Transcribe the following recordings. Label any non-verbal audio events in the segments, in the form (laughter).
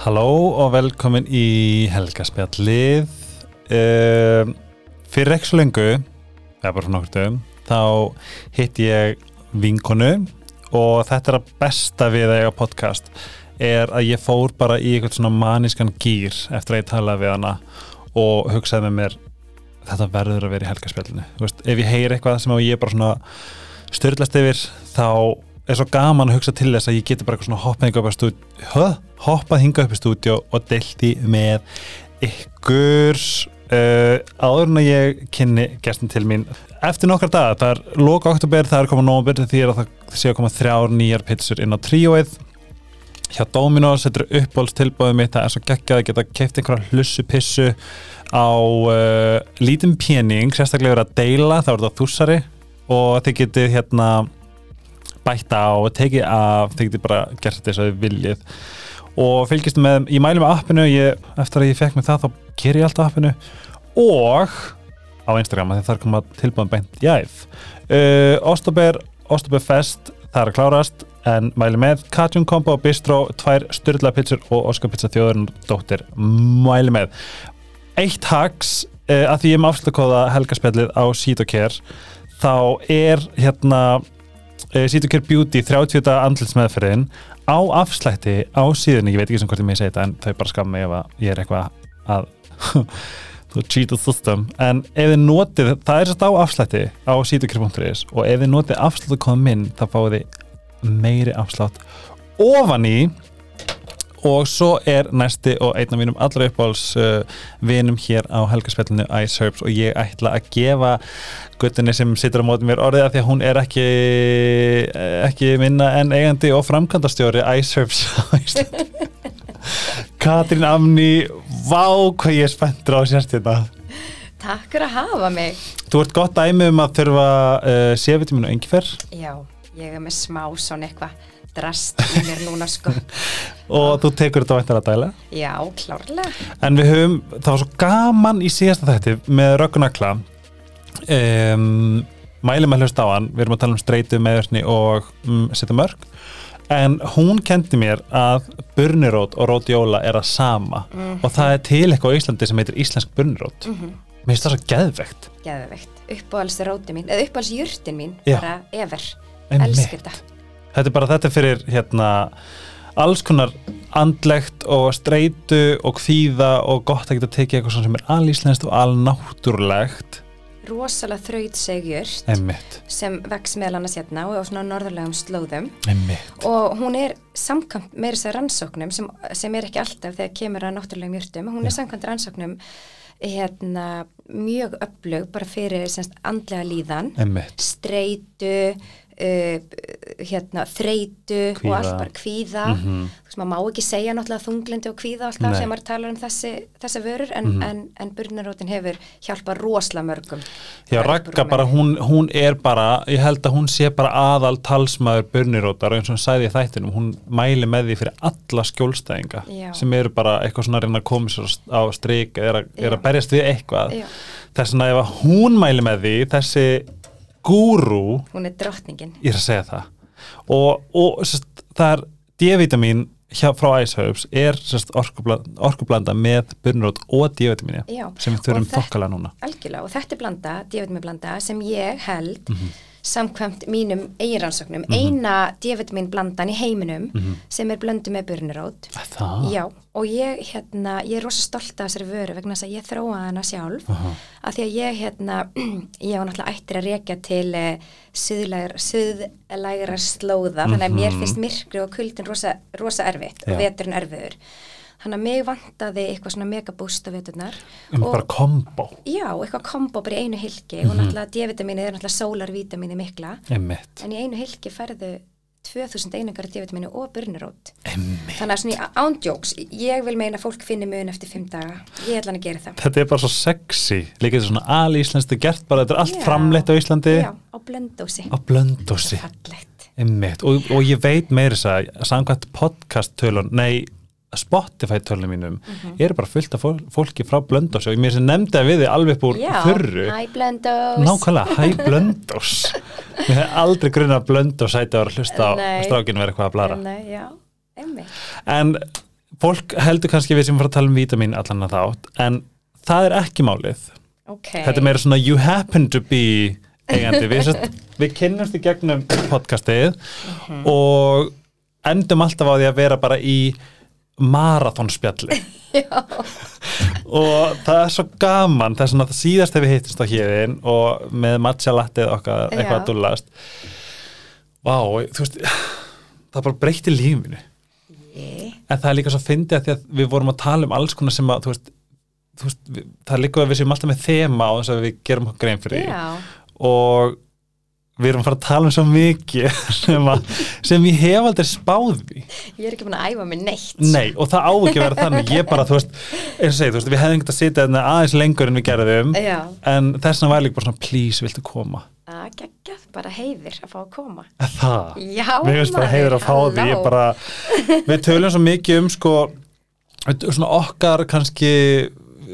Halló og velkomin í Helgaspjallið. Um, Fyrir ekki svo lengu eða bara fyrir nokkur dögum þá hitt ég vinkonu og þetta er að besta við að eiga podcast er að ég fór bara í eitthvað svona manískan gýr eftir að ég talaði við hana og hugsaði með mér þetta verður að vera í helgaspjallinu. Ef ég heyri eitthvað sem ég bara svona styrlast yfir þá er svo gaman að hugsa til þess að ég geti bara eitthvað svona hoppað hinga upp í stúdjó hoppað hinga upp í stúdjó og delti með ykkur. Uh, áður en að ég kynni gestin til mín eftir nokkar daga, það er loka oktober, það er komað nógumbyr því að það sé að koma þrjár nýjar pitsur inn á tríóið. Hjá Dominos, þetta er uppbólstilbóðið mitt það er svo geggjað að geta keift einhverja hlussu pissu á uh, lítinn pening, sérstaklega verið að deila þá er það þúsari og þið getið hérna bætta á og tekið af, þið getið bara gert þess að þið viljið. Og fylgist með, ég mælu með appinu ég, eftir að ég fekk með það, þá ger ég alltaf appinu. Og á Instagram, því það er komað tilbúin beint jæð uh, Óstober, Óstober Fest það er að klárast en mæli með Katjún Kombo, Bistró, tvær styrla pizzur og Óskar pizza þjóðurinn dóttir mæli með. Eitt hags uh, að því ég er með afslutokóða helgarspjallið á Sítokær þá er hérna uh, Sítokær Beauty 30. andlitsmeðferðin á afslætti á síðunni, ég veit ekki sem hvort ég með segja þetta en þau bara skam mig ef ég er eitthvað að (laughs) þú cheat the system en ef þið notið, það er svolítið á afslætti á Sítokær.is og ef þið notið afsluttu koma minn, þá fáið þið meiri afslátt ofan í og svo er næsti og einn af mínum allra uppáhalds uh, vinum hér á helgarspillinu Ice Herbs. Og ég ætla að gefa guttinni sem situr á mótið mér orðið að því að hún er ekki ekki minna en eigandi og framkvæmdastjóri Ice Herbs (laughs) Katrín Amni vá hvað ég er spenntur á sérst þetta Takk fyrir að hafa mig. Þú ert gott dæmi um að þurfa uh, sévitaminu og engifer Já, ég er með smá svona eitthvað drast í mér núna sko. (laughs) Og þú tekur þetta væntar að dæla Já, klárlega. En við höfum, það var svo gaman í síðasta þætti með Röggunakla um, mælum að hlusta á hann. Við erum að tala um streitu, meðversni og um, setja mörg en hún kendi mér að burnirót og rótjóla er að sama. Mhm. og það er til eitthvað á Íslandi sem heitir íslensk burnirót. Mhm. mér finnst það svo geðvegt Geðveikt, uppáhalds róti mín eða uppáhalds jurtin mín, Já. bara Einmitt. Elskir þetta þetta er bara þetta fyrir hérna alls konar andlegt og streitu og kvíða og gott að geta tekið eitthvað sem er alíslenskt og alnáttúrlegt Rosalega þraut segjurt einmitt, sem vex meðal annars hérna og á svona norðurlegum slóðum. Einmitt. Og hún er samkvæmt meira þess að rannsóknum sem, sem er ekki alltaf þegar kemur að náttúrulegum jurtum, hún er samkvæmt rannsóknum hérna mjög öflug bara fyrir semst, andlega líðan einmitt, streitu uh, hérna, þreitu og Kvíða. allt bara kvíða Mhm. þú veist, maður má ekki segja náttúrulega þunglindi og kvíða alltaf Nei. Sem maður talar um þessi, þessi vörur en, en, en burnarótin hefur hjálpað rosalega mörgum Já, Ragga bara hún, hún er bara, ég held að hún sé bara aðal talsmaður burnirótar og eins og hún sagði í þættinum, hún mæli með því fyrir alla skjólstæðinga Já. sem eru bara eitthvað svona að reyna að koma sér á strik eða er, að- er að berjast við eitthvað. Já. Þess vegna ef að hún mæli með því, þessi gúrú, hún er drottningin ég er að segja það, og, og sest, það er D-vitamin frá Iceherbs er sest, orkublanda, orkublanda með burnirót og D-vitamini Já. sem við þurfum þokkala núna. algjörlega og þetta er blanda, D-vitamin blanda sem ég held Mhm. Samkvæmt mínum eiginrannsóknum eina D-vitamin blandan í heiminum sem er blöndu með burnirót Mhm. Já, og ég, hérna, ég er rosa stolt af þessari vöru vegna þess að ég þróa hana sjálf Aha. að því að ég, hérna, (clears throat) ég var náttúrulega ættir að rekja til uh, suðlægra, slóða, þannig að mér finnst myrkri og kuldin rosa, rosa erfitt Já. og veturinn erfiður. Þannig að mig vantaði eitthvað svona megabúst á veturnar. Um bara kombo. Já, eitthvað kombo bara í einu hilki Mhm. og náttúrulega D-vitamini er náttúrulega sólarvítamini mikla Einmitt. en í einu hilki færðu 2000 einingar af D-vitamini og burnirót. Einmitt. Þannig að svona í ándjóks, ég vil meina að fólk finni mun eftir fimm daga. Ég ætla hann að gera það. Þetta er bara svo sexy, líka þetta svona alíslenskt gert bara, þetta er allt Já. framleitt á Íslandi Já, á blöndósi. á blöndósi Fallegt. Einmitt. og, og ég veit meiri þess að samkvæmt podcast tölun, nei Spotify tölunum mínum Mhm. eru bara fullt af fól- fólki frá blöndósi og mér sem nefndi að við þið alveg upp úr Já, þurru hæ blöndós. Nákvæmlega, hæ blöndós (laughs) Mér hef aldrei grunna að blöndós sæti að vera hlusta á strákinu verið eitthvað að blara Nei, já, emmi. En fólk heldur kannski við sem fara að tala um vítamin allan að þátt, en það er ekki málið. ok. Þetta er meira svona you happen to be eigandi. Við, við kynnumst í gegnum podcastið og endum alltaf á því að vera bara í marathonspjalli. (laughs) og það er svo gaman það er svona það síðast ef við hittist á hérinn og með matcha lattið okkar eitthvað Já. að dúllast. Vá, þú veist það bara breytti lífinu Ég- en það er líka svo fyndið að því að við vorum að tala um alls konar sem að þú veist, þú veist við, það er líka að við séum alltaf með þema á þess að við gerum okkur grein fyrir Já, og við erum að fara að tala um svo mikið (laughs) sem, að, sem ég hef aldrei spáði ég er ekki búin að æfa mig neitt. Nei, og það á ekki að vera þannig. Ég bara, þú veist, eins og segi, þú veist við hefðum ekki að sitja aðeins lengur en við gerðum Já, en þess vegna var líka bara svona please, viltu koma? að geggjað, bara heiðir að fá að koma. Er Það, Já, mér finnst bara heiður að fá því. Ég bara, við tölum svo mikið um sko, svona okkar kannski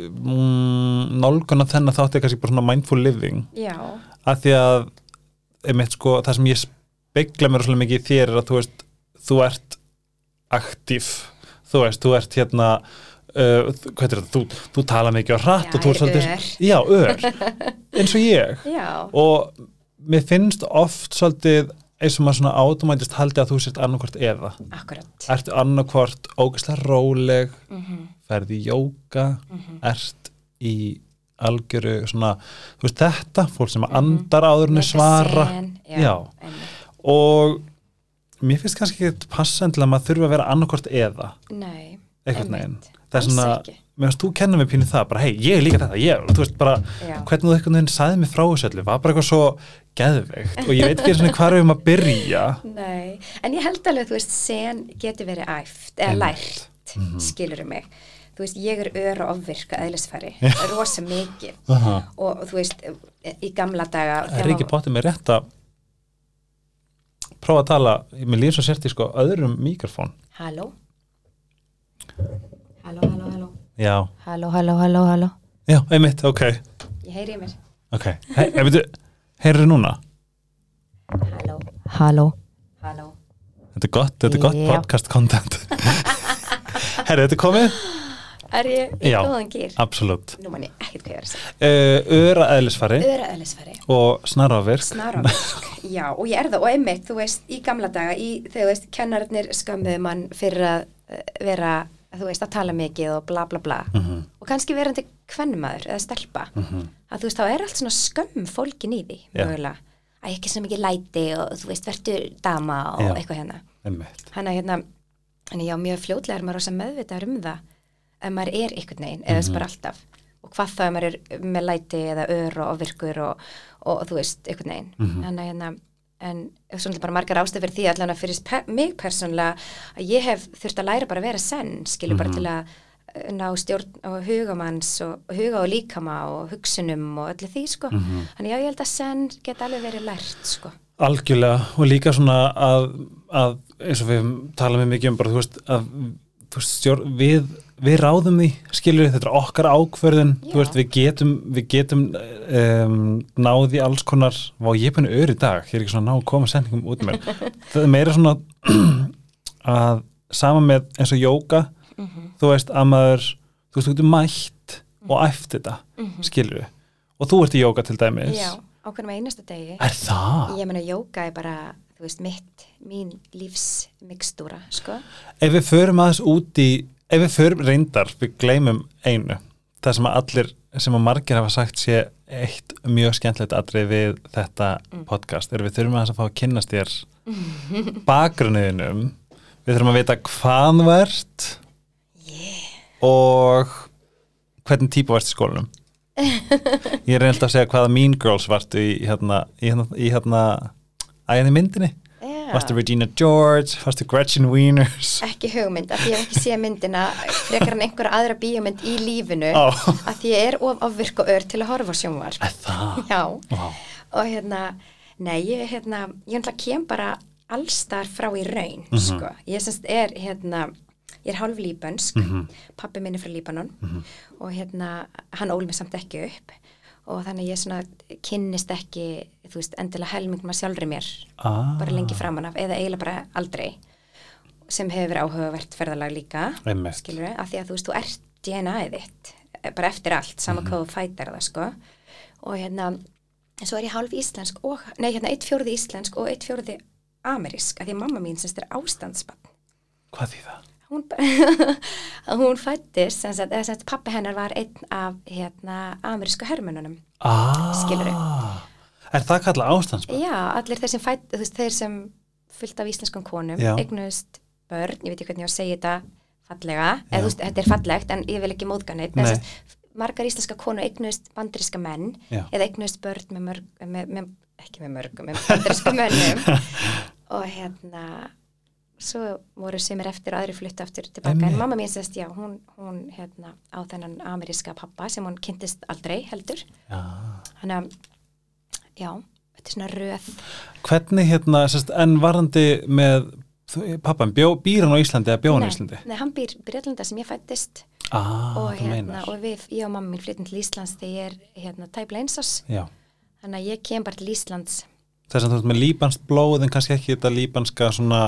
mm, nálguna þennan þátti kannski bara svona mindful living. Já, að því að einmitt sko, það sem ég spegla mér svolítið mikið þér er að þú veist þú ert aktíf þú veist, þú ert hérna uh, hvað er þetta, þú, þú tala mikið á hratt Já, og þú ert er svolítið, já, ör. Eins og ég. Já, og mér finnst oft svolítið eins og maður svona automætist haldi að þú sért annarkvort eða. Akkurat. ertu annarkvort ógeðslega róleg Mm ferði í jóka ert í algjöru svona, þú veist þetta fólk sem andar áður en svara Já, Já. einmitt. og mér finnst kannski ekki passendilega að maður þurfa að vera annarkvort eða Nei, veginn einmitt. það er svona, mér finnst þú kenna mig pínu það bara hei, ég er líka þetta, ég, þú veist bara Já. hvernig þú einhvern veginn sagði mig frá þessu öllu var bara eitthvað svo geðveikt og ég veit ekki svona hvað er um að byrja Nei, en ég held alveg, þú veist, sen getur verið æft, eða lært, Mhm. skilur mig. Þú veist, ég er ör og ofvirka eðlisfæri, rosa mikið. Aha. Og þú veist, í gamla daga... það er ekki bótið með rétt að prófa að tala, mér líður svo sért í sko öðrum mikrofón Halló? Halló, halló, halló. já, Halló, halló, halló, halló. já, einmitt, ok Ég heyri í mér. ok, hey, veitu heyrðu núna, Halló. Halló. Halló. þetta er gott, þetta er gott podcast content (laughs) herri, þetta er komið Er ég í góðan gýr? absolutt, Nú man ég ekkert hvað ég var að segja. uh, öra eðlisfari Öra eðlisfæri. og snarravirk Snarafvirk, (laughs) já, og ég er það, og einmitt, þú veist, í gamla daga, í, þegar þú veist, kennarinnir skömmuðu mann fyrir að eh, vera, þú veist, að tala mikið og bla bla bla, Mhm. og kannski verandi kvennmaður eða stelpa, að þú veist, þá er allt svona skömm fólkin í því, Já. mögulega, að ekki svona mikið læti og þú veist, verður dama og Já. eitthvað hérna. Þannig að hérna, en já, ef maður er einhvern veginn, eða þess bara alltaf, og hvað þá ef maður er með læti eða ör og ofvirkur og, og, þú veist, einhvern veginn. Þannig að hérna, en svona bara margar ástæð fyrir því allan að fyrir pe mig persónlega að ég hef þurft að læra bara að vera senn, skilur bara til að eh, ná stjórn á hugamanns og, og huga og líkama og hugsunum og öllu því, sko. Þannig já, ég held að senn get alveg verið lært, sko. algjörlega og líka svona að, að eins og við tala með mikið um bara, þú veist, að þú veist, stjór, við, við ráðum því skilur þetta er okkar ákverðin Já. þú veist, við getum, við getum um, náði alls konar og ég er búin ör í dag, ég er ekki svona ná að koma sendingum út með mér (laughs) það er meira svona (clears throat) að sama með eins og jóka þú veist, að maður þú veist, þú getur mætt og æft þetta skilur við, og þú ert í jóka til dæmis Já, á hvernig með einasta degi. er það? Ég meina, jóka er bara, þú veist, mitt, mín lífsmikstúra, sko. Ef við förum aðeins út í ef við förum reyndar, við gleymum einu það sem að allir, sem að margir hafa sagt sé eitt mjög skemmtilegt atrið við þetta podcast er við þurfum aðeins að fá að kynnast þér bakgrunniðinum við þurfum að vita hvað þú ert yeah. og hvernig típa varst í skólanum (laughs) ég er reynd að segja hvaða Mean Girls vartu í hérna í hérna, í hérna æðinni myndinni. Varstu Regina George, varstu Gretchen Wieners Ekki hugmynd, af því ég hef ekki séð myndina frekar en einhverja aðra bíómynd í lífinu Ó. af því ég er of ofvirk og ör til að horfa á sjónvar. Er það? Já, Vá. og hérna, nei, ég, hérna, ég ætla kem bara allstar frá í raun, sko. Ég semst er, hérna, ég er hálf líbönsk, pappi minn er frá Líbanon og hérna, hann ól mig samt ekki upp og þannig ég svona kynnist ekki, þú veist, endilega helming maður sjálfri mér, Ah. bara lengi framan af, eða eiginlega bara aldrei sem hefur verið áhugavert ferðalag líka skilur af því að þú veist, þú ert DNA-ið þitt eh, bara eftir allt, sama Mhm. hvað þú fætar það sko og hérna en svo er ég hálf íslensk og, nei hérna eitt fjórði íslensk og eitt fjórði amerísk, af því að mamma mín semst er ástandsbann Hvað því það? Hún, (laughs) hún fættist sem sagt pappi hennar var einn af hérna amerísku hermönunum Ah, Skilurðu? Er það kallað ástandsbað? já, allir þeir sem fætt, þú veist, þeir sem fullt af íslenskum konum, Já. eignuðust börn, ég veit ekki hvernig ég á að segja þetta fallega, eða þú veist, þetta er fallegt en ég vil ekki móðga neitt, Nei. en þess að margar íslenska konur eignuðust bandaríska menn Já. eða eignuðust börn með mörg, með, með, ekki með mörgum, með bandaríska mönnum (laughs) og hérna svo voru semir eftir og aðri fluttu aftur tilbaka, en mamma mín sérst, já, hún, hún hérna á þennan ameríska pappa sem hún kynntist aldrei heldur, þannig að já, þetta er svona röð. Hvernig hérna, sérst, en varandi með pappan, býr hann á Íslandi eða bjó hann á Íslandi? Nei, hann býr Breitlanda sem ég fættist Ah, og, hérna, og við, ég og mamma mín flyttum til Íslands þegar ég er hérna, tæpla einsás þannig að ég kem bara til Íslands. Þess að þú ert með líbansk blóð en kannski ekki þetta líbanska svona,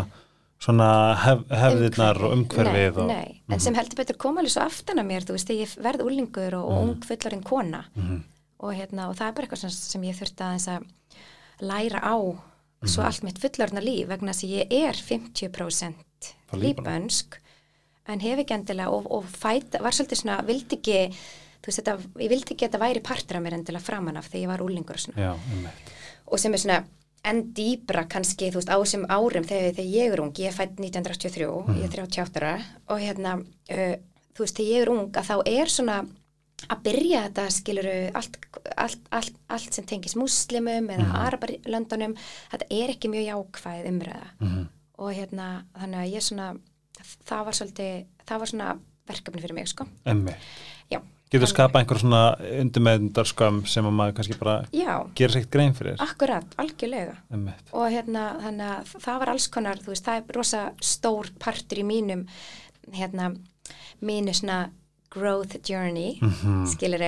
svona hef, hefðirnar og umhverfið. Nei, og, nei. en sem heldur betur koma alveg svo aftan að mér, þú veist, þegar ég verð úlingur og, og ung fullarinn kona Mhm. og, hérna, og það er bara eitthvað sem, sem ég þurfti aðeins að læra á svo allt mitt fullorðna líf vegna að ég er 50% Frá Líbanon. líbansk en hef ekki endilega og, og fæta, var svolítið svona, vildi ekki þú veist þetta, ég vildi ekki að þetta væri partur af mér endilega framan af þegar ég var úlingur og svona Já, og sem er svona enn dýbra kannski, þú veist, á þessum árum þegar, þegar ég er ung, ég er fætt 1983 ég er 38 ára og hérna uh, þú veist, þegar ég er ung að þá er svona að byrja þetta skiluru allt, allt, allt, allt sem tengis muslimum eða mm arabarlöndunum þetta er ekki mjög jákvæð umræða Mhm. og hérna þannig að ég svona það var svolítið, það var svona verkefni fyrir mig sko, Einmitt. Getur skapað einhver svona undirmeðundar skömm sem að maður kannski bara já, gerir sér eitt grein fyrir. akkurat, algjörlega Einmitt. og hérna þannig að það var alls konar þú veist, það er rosa stór partur í mínum hérna, mínu svona growth journey Mhm. skilur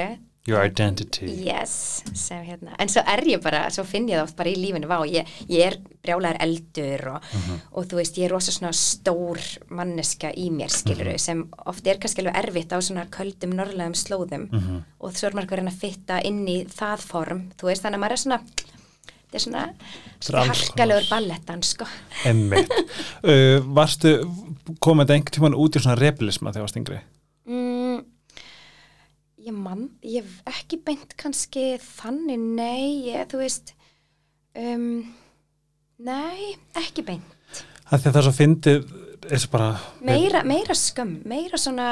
Your identity. yes, sem hérna en svo er ég bara, svo finn ég það oft bara í lífinu vá, ég, ég er brjálæður eldur og, Mhm. og þú veist, ég er rosa svona stór manneska í mér, skilur Mhm. sem oft er kannski alveg erfitt á svona köldum norrlegum slóðum Mhm. og svo er maður að reyna að fitta inn í það form, þú veist, þannig að maður er svona þetta er svona, alls harkalegur ballettan, sko (laughs) uh, varstu, komið þetta einhvern tímann út í svona rebelisma þegar varst yngri? mm, ég mann ég hef ekki beint kannski þannig, nei, ég, þú veist um, nei, ekki beint. Það að það er svo fyndið, og bara... meira, meira skömm, meira svona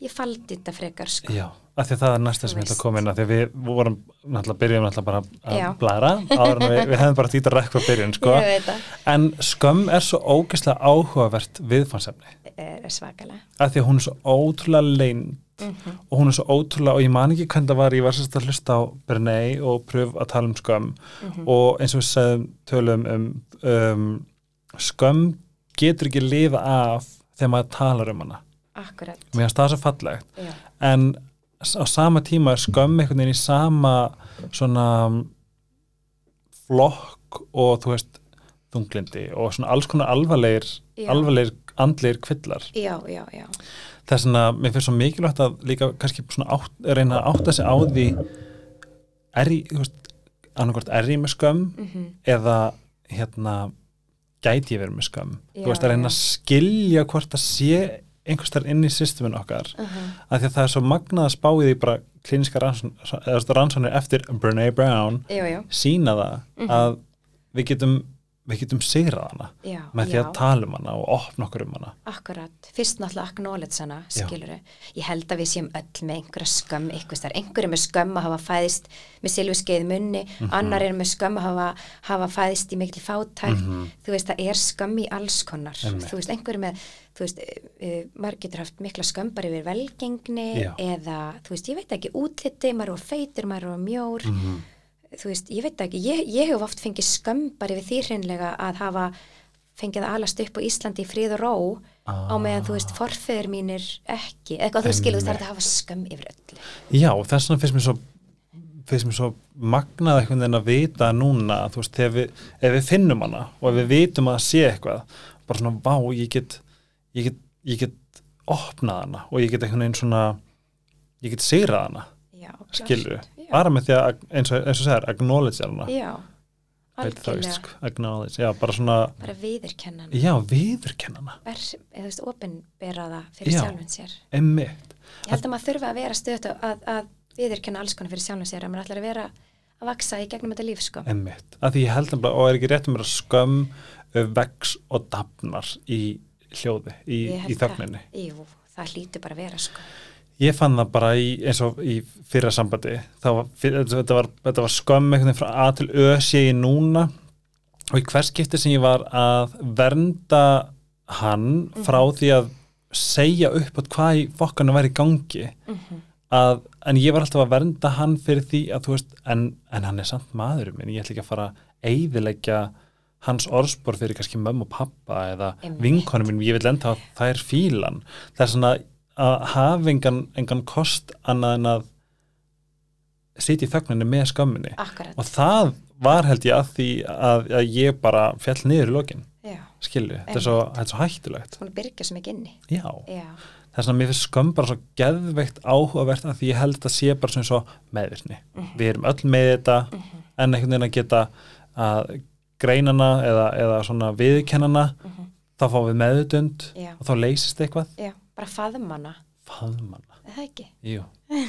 ég faldi þetta frekar, sko. Já, því að það er næsta sem ég ætla að koma inn að því að við vorum náttúrulega byrjum náttúrulega bara Já. að blæra áður en við, við hefðum bara dýta rekk frá byrjun sko. ég veit það, en skömm er svo ógeðslega áhugavert viðfansefni er svakalega. Af því að hún er svo ótrúlega leynd mm og hún er svo ótrúlega og ég man ekki hvernig það var ég var sérst að hlusta á Brunei og pröf að tala um skömm. Mhm. og eins og við segðum tölum um, um skömm getur ekki lifa af þegar maður talar um hana. Akkurat, mér finnst það svo fallegt. Já, en á sama tíma er skömm einhvern veginn í sama svona flokk og þú veist þunglindi og svona alls konar alvarlegir Já. alvarlegir andlegir kvillar. Já, já, já þess að mér finnst svo mikilvægt að líka kannski svona átt, reyna að átta sig á því er ég, þú veist annarkvort er ég með skömm mm eða hérna gæti ég verið með skömm. Já, þú veist að reyna að skilja hvort það sé einhvers þar inn í systemin okkar. Að því að það er svo magnað að spá í því bara klíniska rannsónir eftir Brene Brown sína það Mhm. að við getum við getum sigrað hana já, með því já. að tala um hana og opna okkur um hana Akkurat, fyrst náttúrulega acknowledge hana, Já. skiluru. Ég held að við séum öll með einhverja skömm, einhvers þar, einhverju með skömm að hafa fæðist með silfuskeið munni, Mhm. annar er með skömm að hafa, hafa fæðist í mikil fátækt, Mhm. þú veist, það er skömm í alls konar, Einmitt. þú veist, einhverju með, þú veist, uh, maður getur haft mikla skömm bara yfir velgengni Já. eða, þú veist, ég veit ekki, útliti, maður er feitur, maður er mjór, Mhm. Þú veist, ég veit ekki, ég, ég hef oft fengið skömm bara yfir því hreinlega að hafa fengið að alast upp á Íslandi í frið og ró á meðan þú veist forfeður mínir ekki, eitthvað þú skilur þú þarf að hafa skömm yfir öllu. Já, þess vegna finnst mér svo finnst mér svo magnað einhvern veginn að vita núna, þú veist, við, ef við finnum hana og ef við vitum að sé eitthvað bara svona, vá, ég get ég get, ég get opnað hana og ég get einhvern veginn svona ég get sigrað hana, já, skilur. Bara með því að, eins og, eins og segir, acknowledge hana. Já, algjörlega. sko, acknowledge, já, bara svona bara viðurkennan já, viðurkenna hana, er, eða þú veist, opinbera það fyrir Já. sjálfum sér. Emmitt ég held að maður þurfa að vera stöðt að, að viðurkenna alls konar fyrir sjálfum sér að maður ætlar að vera að vaksa í gegnum þetta líf sko. emmitt, að því ég held að og er ekki rétt um að skömm vex og dafnar í hljóði, í, í þögninni. jú, það hlýtur bara að vera sko. Ég fann það bara í, eins og í fyrra sambandi, var, fyr- þetta var, þetta var skömm einhvern veginn frá A til Ö sé ég núna. Og í hvers skipti sem ég var að vernda hann frá því að segja upp að hvað í fokkanu væri í gangi að, en ég var alltaf að vernda hann fyrir því að þú veist, en, en hann er samt maðurum minn, ég ætla ekki að fara að eyðileggja hans orðspor fyrir kannski mömmu og pappa eða vinkonum minn, ég vil enda að það er fílan. Það er svona að hafa engan, engan kost annað en að sitja í þögninni með skömminni. Akkurat, og það var held ég að því að, að ég bara fjall niður í lokin skilju, þetta er svo, svo hættulegt. Hún byrgja svo mikið inni. Já, já, það er svona mér finnst skömm bara svo geðveikt áhugavert að því ég held að sé bara svona svo meðvirkni. Við erum öll með þetta en einhvern veginn að geta að greinana eða, eða svona viðkennana þá fáum við meðutund og þá leysist eitthvað. Já, bara faðmanna faðmanna, það ekki? jú. (laughs)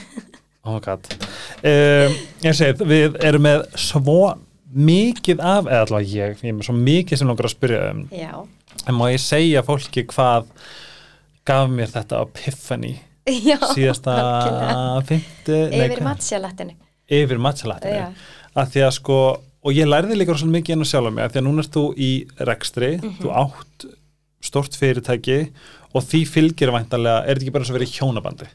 Oh um, ég segi, við erum með svo mikið af, eða allavega ég ég er með svo mikið sem langar að spyrja um. Já, en má ég segja fólki hvað gaf mér þetta epiphany (laughs) já síðasta fymtu yfir matsjalattinu yfir matchalættinu Já. að því að sko og ég lærði líka svolítið mikið enn að sjálfa mig að því að núna ert þú í rekstri Mhm. þú átt stort fyrirtæki og því fylgir væntanlega er þetta ekki bara eins og verið hjónabandi?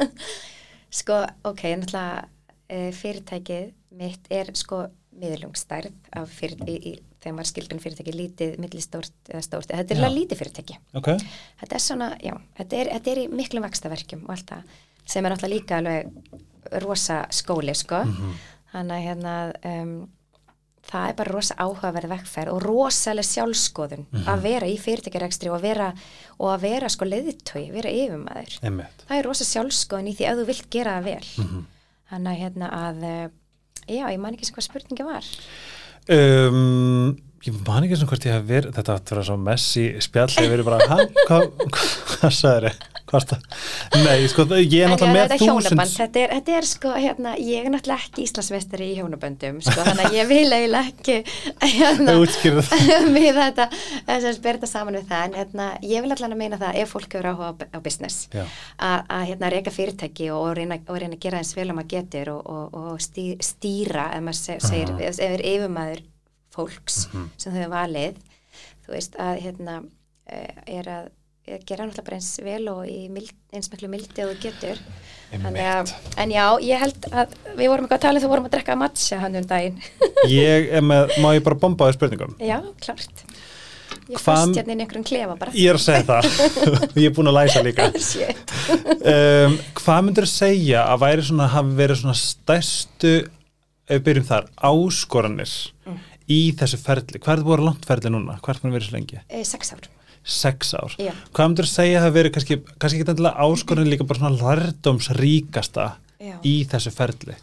(laughs) Sko, ok, náttúrulega uh, fyrirtækið mitt er sko miðlungsstærð af fyrir, þegar maður skilgrinn fyrirtæki lítið, millistórt eða stórt, þetta er alveg lítið fyrirtæki. Ok, þetta er svona, já, þetta er, þetta er í miklum vakstaverkjum og allt það sem er náttúrulega líka alveg rosa skóli, sko. Þannig að hérna um, það er bara rosa áhugaverð vekkferð og rosalega sjálfskoðun að vera í fyrirtækjarekstri og að vera og að vera sko leiðitói, vera yfirmaður. Einmitt. Það er rosa sjálfskoðun í því að þú vilt gera það vel. Þannig að hérna að eh, já, ég man ekki sem hvað spurningi var. Um, ég man ekki sem hvort ég hef verið þetta átt að svo messi spjall ég verið bara, hvað hva, hvað sagður þið? Nei, sko, ég er náttúrulega með er þúsund þetta er, þetta er sko, hérna, ég er náttúrulega ekki Íslandsmeistari í hjónaböndum, sko, þannig að ég vil eiginlega ekki, hérna, (laughs) við þetta, þess að bera þetta saman við það, en hérna, ég vil allan að meina það, ef fólk hefur áhuga á, business, að, hérna, reyka fyrirtæki og reyna, og reyna að gera eins vel að maður getur og, og, og stí, stýra, ef maður seg, segir, Aha. ef er yfirmaður fólks Mhm. sem þau hefur valið, þú veist, að, hérna, eh, er að gera náttúrulega bara eins vel og mild, eins miklu mildi og getur. Að, en já, ég held að við vorum eitthvað að tala um þú vorum að drekka matcha hann um daginn. (laughs) Ég er með, má ég bara bomba þér spurningum já, klart. Ég fast hérna inn í einhverjum klefa bara. Ég er að segja það. (laughs) Ég er búin að læsa líka. (laughs) Um, hvað myndir þú segja að væri svona, hafi verið svona stærstu ef við byrjum þar, áskoranir Mm. í þessu ferli, hvað er það búið langt ferli núna? Hvað er það verið svo lengi? e, sex ár Sex ár Já. hvað myndir þú segja að hafi verið kannski, kannski ekki endilega áskoranir líka bara svona lærdómsríkasta Já. í þessu ferli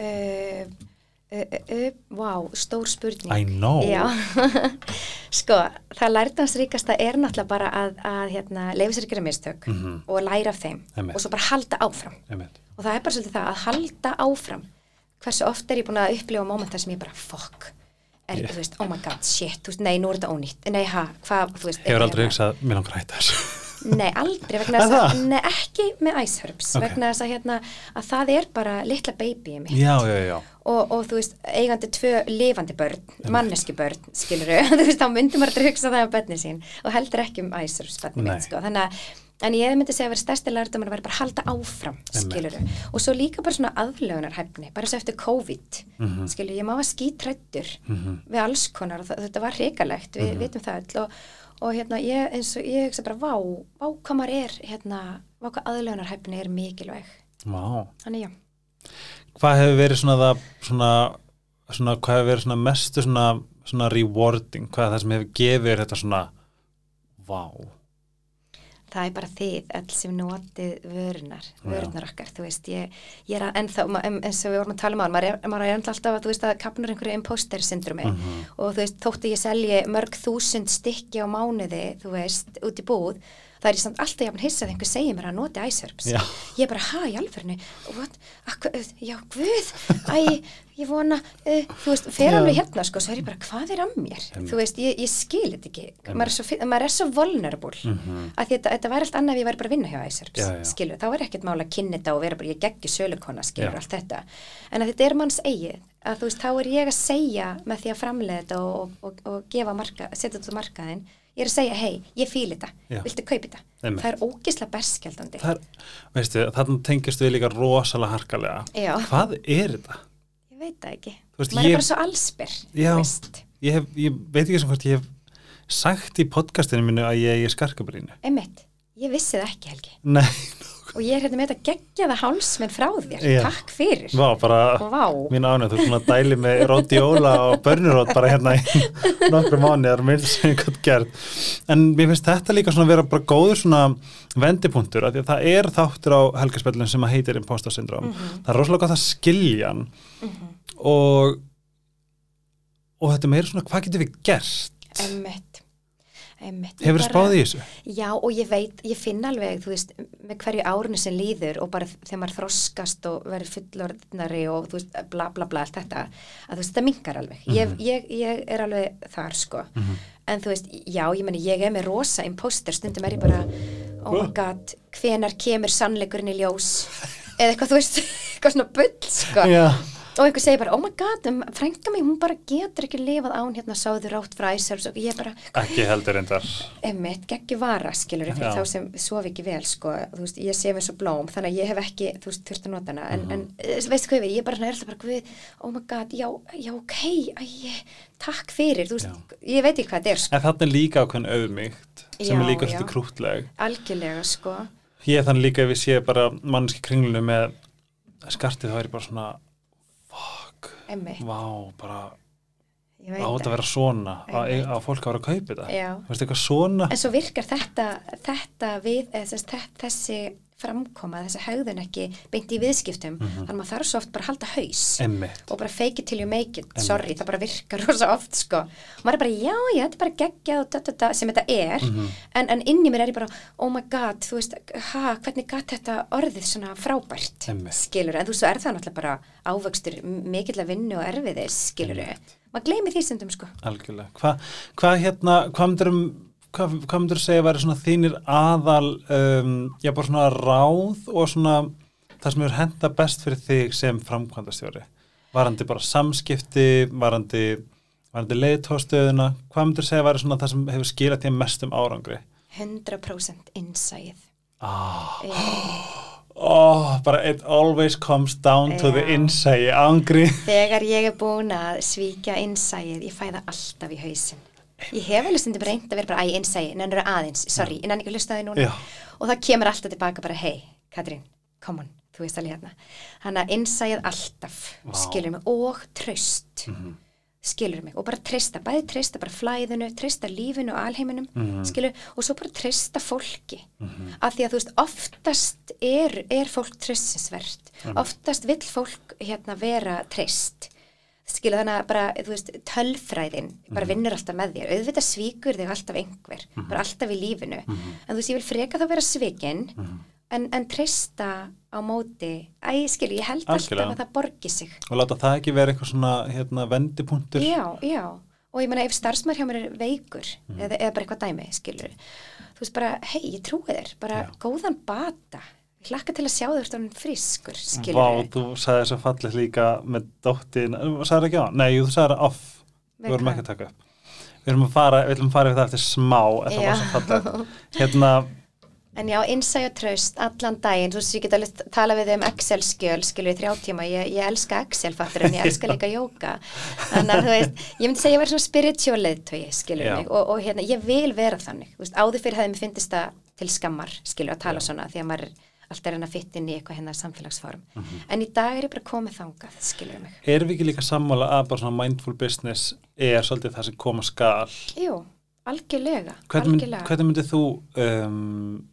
uh, uh, uh, wow, stór spurning I know Já, (laughs) sko, það lærdansríkasta er náttúrulega bara að, að hérna, leifa sér að gera mistök Mhm. og læra af þeim Einmitt. og svo bara halda áfram Einmitt. og það er bara svolítið það að halda áfram hversu oft er ég búin að upplifa mómentar sem ég bara, fuck er, Yeah. þú veist, oh my god, shit, þú veist, nei, nú er þetta ónýtt nei, ha, hvað, þú veist hefur aldrei hugsað, mér langar að hætta þessu (laughs) Nei, aldrei, vegna þess að, það? nei, ekki með Ice Herbs, Ok. vegna þess að hérna, að það er bara litla babyið mitt já, já, já, og, og þú veist, eigandi tvö lifandi börn, manneski börn, skilur (laughs) þú veist, þá myndi maður að hugsa það á börnin sín og heldur ekki um Ice Herbs börnin mitt, sko, þannig að En ég myndi segja að vera stærsti lærdómur að vera bara að halda áfram, skilur Og svo líka bara svona aðlögunarhæfni, bara svo eftir COVID, Mhm. skilur Ég má að skítrættur við alls konar og þetta var hrikalegt, við Mhm. vitum það öll og, og hérna, ég, eins og ég hugsa bara, vá, vá hvað maður er, hérna, vá hvað aðlögunarhæfni er mikilvæg. Vá. Þannig já. hvað hefur verið svona það svona, svona hvað hefur verið svona mestu svona, svona rewarding, hvað er það sem hefur gefið þetta svona vá, það er bara þið öll sem notið vörunar, vörunar okkar þú veist, ég, ég er að ma- em- eins og við vorum að tala um á maður er, maður er alltaf að þú veist að kapnur einhverju imposter syndrumi og þú veist, þótti ég selji mörg þúsund stykki á mánuði þú veist, út í búð það er ég samt alltaf jafn hissað einhver segir mér að noti iSerbs Já. ég er bara, ha, í what, Akkur, já, guð. Æ, ég vona, uh, þú veist fer alveg hérna, sko, svo er ég bara, hvað er að mér? Þú veist, ég, ég skil þetta ekki. Maður er, svo, maður er svo vulnerable. Mm -hmm. að þetta, þetta væri allt annað ef ég væri bara að vinna hjá iSerbs Já, já. skilu, þá er ekkert mála að kynna þetta og vera bara, ég geggi sölukona, skilur Já. allt þetta. En að þetta er manns eigið að þú veist, þá er ég að segja með því að framlega þetta og, og, og, og gefa marka, setja þetta á markaðin ég er að segja, hei, ég fíl þetta Já. viltu kaupa þetta, Einmitt. það er ógisla berskjaldandi Það er, veistu, þarna tengist við líka rosalega harkalega. Já. Hvað er þetta? ég veit það ekki, veist, maður ég- er bara svo allsbyr Já. veist, Ég, hef, ég veit ekki sem hvort ég hef sagt í podcastinu mínu að ég er skarkabrínu. einmitt ég vissi það ekki, Helgi Nei, og ég er hérna með þetta geggjaða hálsminn frá þér Já. takk fyrir vá, bara Vá. mín ánæg, þú er svona að dæli með ródiola og börnurót bara hérna í (laughs) nokkru mánu, það er meira sem ég gott gert. En mér finnst þetta líka svona vera bara góður svona vendipunktur, af því að það er þáttur á helgarspellin sem að heitir imposter syndrom. Það er rosalega gott að skilja hann og og þetta meira svona, hvað getur við gert? Einmitt, Hefur þið spáð í þessu? Já og ég veit, ég finn alveg, þú veist, með hverju árinu sem líður og bara þegar maður þroskast og verður fullorðnari og þú veist, bla bla bla, allt þetta, að þú veist, þetta minkar alveg. ég, Mhm. ég, ég er alveg þar, sko. En þú veist, já, ég meni, ég er með rosa imposter, stundum er ég bara, oh my god, hvenar kemur sannleikurinn í ljós? Eða eitthvað, þú veist, (laughs) eitthvað svona bull, sko Já. Og einhver segir bara, oh my god, um, frænka mig, hún bara getur ekki lifað án hérna sáður rátt fræsar og ég bara, Ekki heldur endar. emmitt, geggi vara skilur fyrir Já. þá sem sofi ekki vel sko, þú veist, ég sé mér svo blóm þannig að ég hef ekki, þú veist, þurft að nota hana. En, en eh, veistu hvað við, ég bara, er alltaf bara guð, oh my god, já, já, ok æ, takk fyrir, þú veist ég veit ekki hvað þetta er, sko, En þarna er líka ákveðin auðmygt sem Já, er líka já. svolítið krútleg. algjörlega, sko. Ég þannig líka ef ég sé bara mannski kringlunu með skartið þá er ég bara svona emmitt, vá, bara ég á veit þetta að vera svona að, að fólk vera að kaupa þetta? Svona? En svo virkar þetta, þetta við, eða, þess, þessi framkoma, þessi hegðun ekki beint í viðskiptum, þannig að maður þarf svo oft bara að halda haus emmitt og bara fake it till you make it, sorry, það bara virkar (laughs) rosa oft sko, og maður er bara, já, já, þetta er bara geggjað da, da, da, sem þetta er. Mhm. en, en inn í mér er ég bara, oh my god þú veist, ha, hvernig gat þetta orðið svona frábært, Einmitt. skilur en þú veist, svo er það náttúrulega bara ávöxtur mikill að vinnu og erfiðis, skilur maður gleymi því stundum sko. Algjörlega. Hva, hvað hérna, hvað um hvað, hvað myndir segja að vera svona þínir aðal um, já bara svona ráð og svona það sem er henda best fyrir þig sem framkvæmdastjóri? Varandi bara samskipti varandi, varandi leiðtóðstöðuna hvað myndir segja að vera svona það sem hefur skilað því mestum árangri? 100% innsæð ah. Eh, oh, bara it always comes down to the Já. insight angri þegar ég er búin að svíkja innsæið, ég fæ það alltaf í hausin ég hef alveg stundum reynd að vera bara æ, innsæið, nennur aðeins, sorry, nenni ekki að hlusta þig núna. Já. og það kemur alltaf tilbaka bara, hei, Katrín, come on þú veist alveg hérna, hann að innsæið alltaf. Mhm. skilur mig og tröst, skilur mig og bara treysta, bæði treysta bara flæðinu treysta lífinu og alheiminum Mhm. skilur, og svo bara treysta fólki. Af því að þú veist, oftast er, er fólk treystinsvert oftast vill fólk hérna vera treyst skilur þannig að bara, þú veist, tölfræðin bara vinnur alltaf með þér, auðvitað svíkur þig alltaf einhver, bara alltaf í lífinu. En þú veist, ég vil freka þá vera svikin en, en treysta á móti, æ, skilur, ég held Algjörlega. alltaf að það borgi sig. Og láta það ekki vera eitthvað svona hérna, vendipunktur. Já, já, og ég meina ef starfsmæður hjá mér er veikur Mhm. eða, eða bara eitthvað dæmi, skilur þú veist bara, hei, ég trúi þér, bara Já. góðan bata. ég hlakka til að sjá þér stóðan frískur, skilur Vá, þú sagði þess að fallið líka með dóttin, sagði ekki á? Nei, þú sagði það off, við vorum ekki að taka upp. Við erum að fara, við ætlum að fara yfir það eftir smá, en það Já. var svo fallið. Hérna, En já, innsæja traust allan daginn, þú veist, ég get alveg tala við um Excel-skjöl, skilur í þrjá tíma, ég, ég elska Excel-fattur en ég elska (laughs) líka jóka. Þannig að þú veist, ég myndi segja að ég verði svona spiritual leiðtögi, skilur Já. mig, og, og hérna, ég vil vera þannig, veist, áður fyrir hefði mér fyndist það til skammar, skilur, að tala svona, því að maður alltaf er að fitta inn í eitthvað hérna samfélagsform. Mhm. En í dag er ég bara komið þangað, skilur mig. erum við ekki líka sammála að bara svona mindful business er svolítið það sem koma skal? Jú, algjörlega, Hvernig, mynd, algjörlega. hvernig myndið þú um,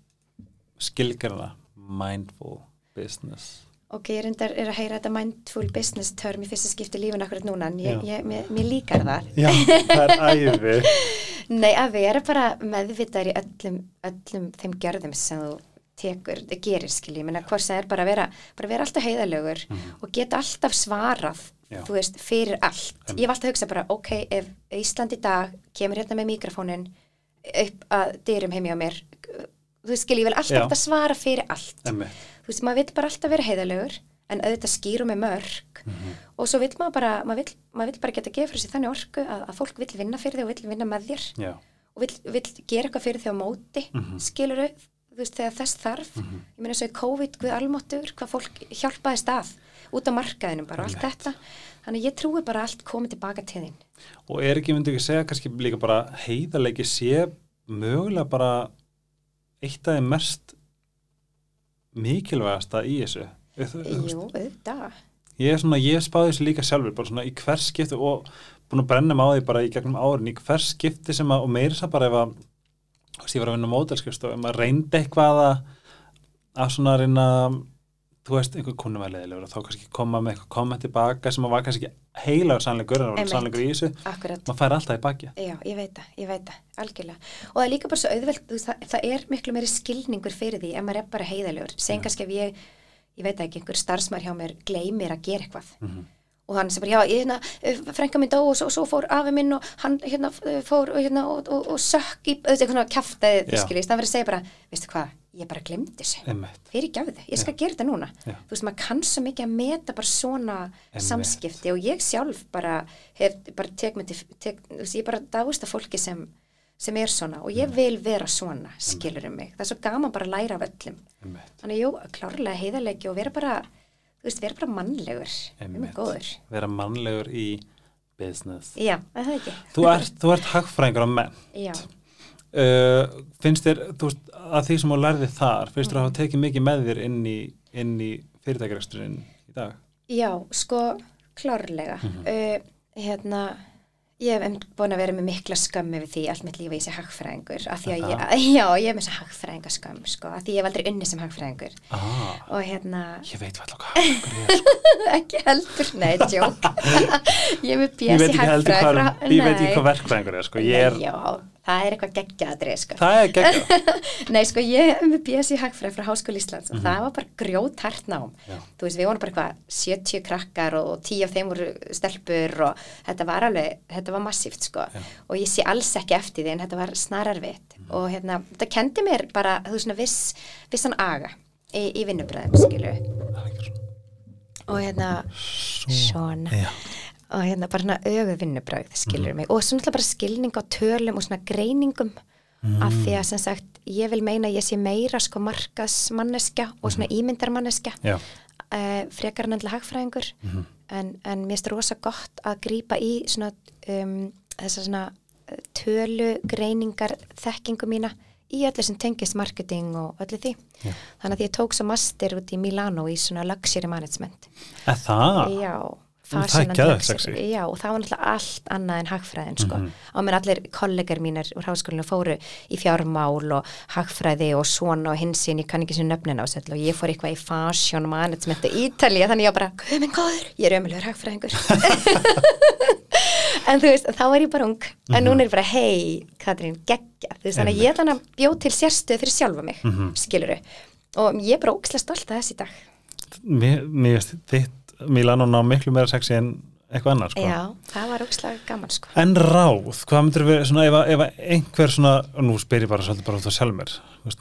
skilgjörna mindful business Ok, ég reyndar er að heyra þetta mindful business term í fyrsta skipti lífun akkurat núna en ég, ég, mér, mér líkar það. Já, það er æfi (laughs) Nei, að vera bara meðvitaður í öllum, öllum þeim gjörðum sem þú tekur, gerir skilji, ég meina hvort sem er bara að vera, bara vera alltaf heiðalögur og geta alltaf svarað, Já. þú veist, fyrir allt. Ég hef alltaf hugsað bara, ok, ef Ísland í dag kemur hérna með mikrofónin upp að dyrum heim hjá mér, þú veist, skilji, ég vil alltaf alltaf svara fyrir allt. Einmitt. Þú veist, maður vill bara alltaf vera heiðalögur en auðvitað skýru með mörg Mhm. og svo vill maður bara, maður vill, maður vill bara geta gefa fyrir sér þannig orku að, að fólk vill vinna fyrir þig og vill vinna með þér Já, og vill, vill gera eitthvað fyrir þig á móti mm Mhm. skilur þú veist, þegar þess þarf. Ég meina svo í COVID, guð almáttur hvað fólk hjálpaði stað út á markaðinum bara og allt þetta. Þannig að ég trúi bara að allt komið tilbaka til þín. Og er ekki, myndi ekki segja kannski líka bara heiðarleiki sé mögulega bara eitt af þeim mest mikilvægasta í þessu? Jú, auðvitað. Ég er svona, ég spáði þessu líka sjálfur bara svona í hvers skipti og búin að brenna mig á því bara í gegnum árin í hvers skipti sem að, og meira þess að bara ef að þú veist, ég var að vinna ef maður reyndi eitthvað að að svona reyna þú veist, einhver kunnum að leiðilegur og þá kannski koma með eitthvað komment tilbaka sem að var kannski ekki heilagur sannleikur en sannleikur í þessu akkurat maður fær alltaf í baki Já, ég veit það, ég veit það, algjörlega. Og það er líka bara svo auðvelt, það, það er miklu meiri skilningur fyrir því ef maður er bara heiðalegur. Segjum kannski ef ég, ég veit ekki, einhver starfsmær hjá mér gleymir að gera eitthvað. Mhm. Og hann sem bara, já, ég, hérna, eh, frænka minn dó og svo, svo fór afi minn og hann, hérna, eh, fór hérna, og, og, og sökk í, auðvitað, eitthvað kjaftaði, Já. skiljist, það verið að segja bara, veistu hvað, ég bara glemdi þessu. Fyrir gefðu, ég skal gera þetta núna. Já. Þú veist, maður kann svo mikið að meta bara svona Einmitt. samskipti og ég sjálf bara hef bara tek til, tek, þú veist, ég bara dáist að fólki sem, sem er svona og ég vil vera svona, skilur um mig. Það er svo gaman bara að læra af öllum. Einmitt. Þannig, jú, klárlega heiðarleiki og vera bara, þú veist, vera bara mannlegur. Einmitt. góður. vera mannlegur í business Já, er það ekki. þú ert, þú ert hagfræðingur á menn Já, uh, finnst þér, þú veist, að því sem þú lærði þar finnst þér að hafa tekið mikið með þér inn í, í fyrirtækjaresturinn í dag já, sko, klárlega. uh, hérna, ég hef einmitt búin að vera með mikla skömmi við því allt mitt lífi í þessi hagfræðingur af því að ég, já, ég er með þessi hagfræðingaskömm sko, af því ég hef aldrei unni sem hagfræðingur. Ah, og hérna, ég veit hvað hagfræðingur er sko. (laughs) ekki heldur nei, tjók (laughs) ég er með ég veit í ekki heldur hagfræði hvað, frá- ég veit ekki hvað verkfræðingur er sko. ég er, Nei, það er eitthvað geggjaðrið sko. það er geggjað (laughs) Nei, sko, ég er með BS í hagfræði frá Háskóli Íslands og það var bara grjótart nám. Mhm. Já. Þú veist, við vorum bara eitthvað 70 krakkar og 10 af þeim voru stelpur og þetta var alveg, þetta var massíft, sko. Já. Og ég sé alls ekki eftir því en þetta var snararvitt. Mhm. Og hérna, þetta kendi mér bara, þú veist, svona viss, vissan aga í, í vinnubröðum, skilu. Svona. Og hérna, svona. Já. Og hérna bara svona öfu vinnubröð, skilur Mhm. mig. Og svo náttúrulega bara skilning á tölum og svona greiningum af því að sem sagt ég vil meina ég sé meira sko markasmanneska og svona ímyndarmanneska Mhm. Já. uh, frekar en endilega hagfræðingur Mhm. en, en mér finnst rosa gott að grípa í svona um, þessa svona eh, tölu greiningar þekkingu mína í öllu sem tengist marketing og öllu því Já. þannig að ég tók svo master út í Milano í svona luxury management Er það? Já, það er and geðveikt luxury. sexy. Já, og það var náttúrulega allt annað en hagfræðin sko. Mhm. á mér allir kollegar mínir úr háskólinu fóru í fjármál og hagfræði og svona og hinsinn, ég kann ekki sem nöfnin á sér og ég fór eitthvað í fashion management í Ítalía, þannig ég bara, minn góður ég er ömulegur hagfræðingur (laughs) en þú veist, þá er ég bara ung en núna er bara, hei, Katrín, geggja þú veist, þannig að ég þannig að bjóð til sérstöð fyrir sjálfa mig, mm Mhm. og ég er bara ókslega stolt að þessi dag Mér, mér finnst þitt Milano ná miklu meira sexy en eitthvað annar sko. Já, það var ókslega gaman sko En ráð, hvað myndir við svona ef, ef einhver svona, og nú spyr ég bara svolítið bara á sjálf mér,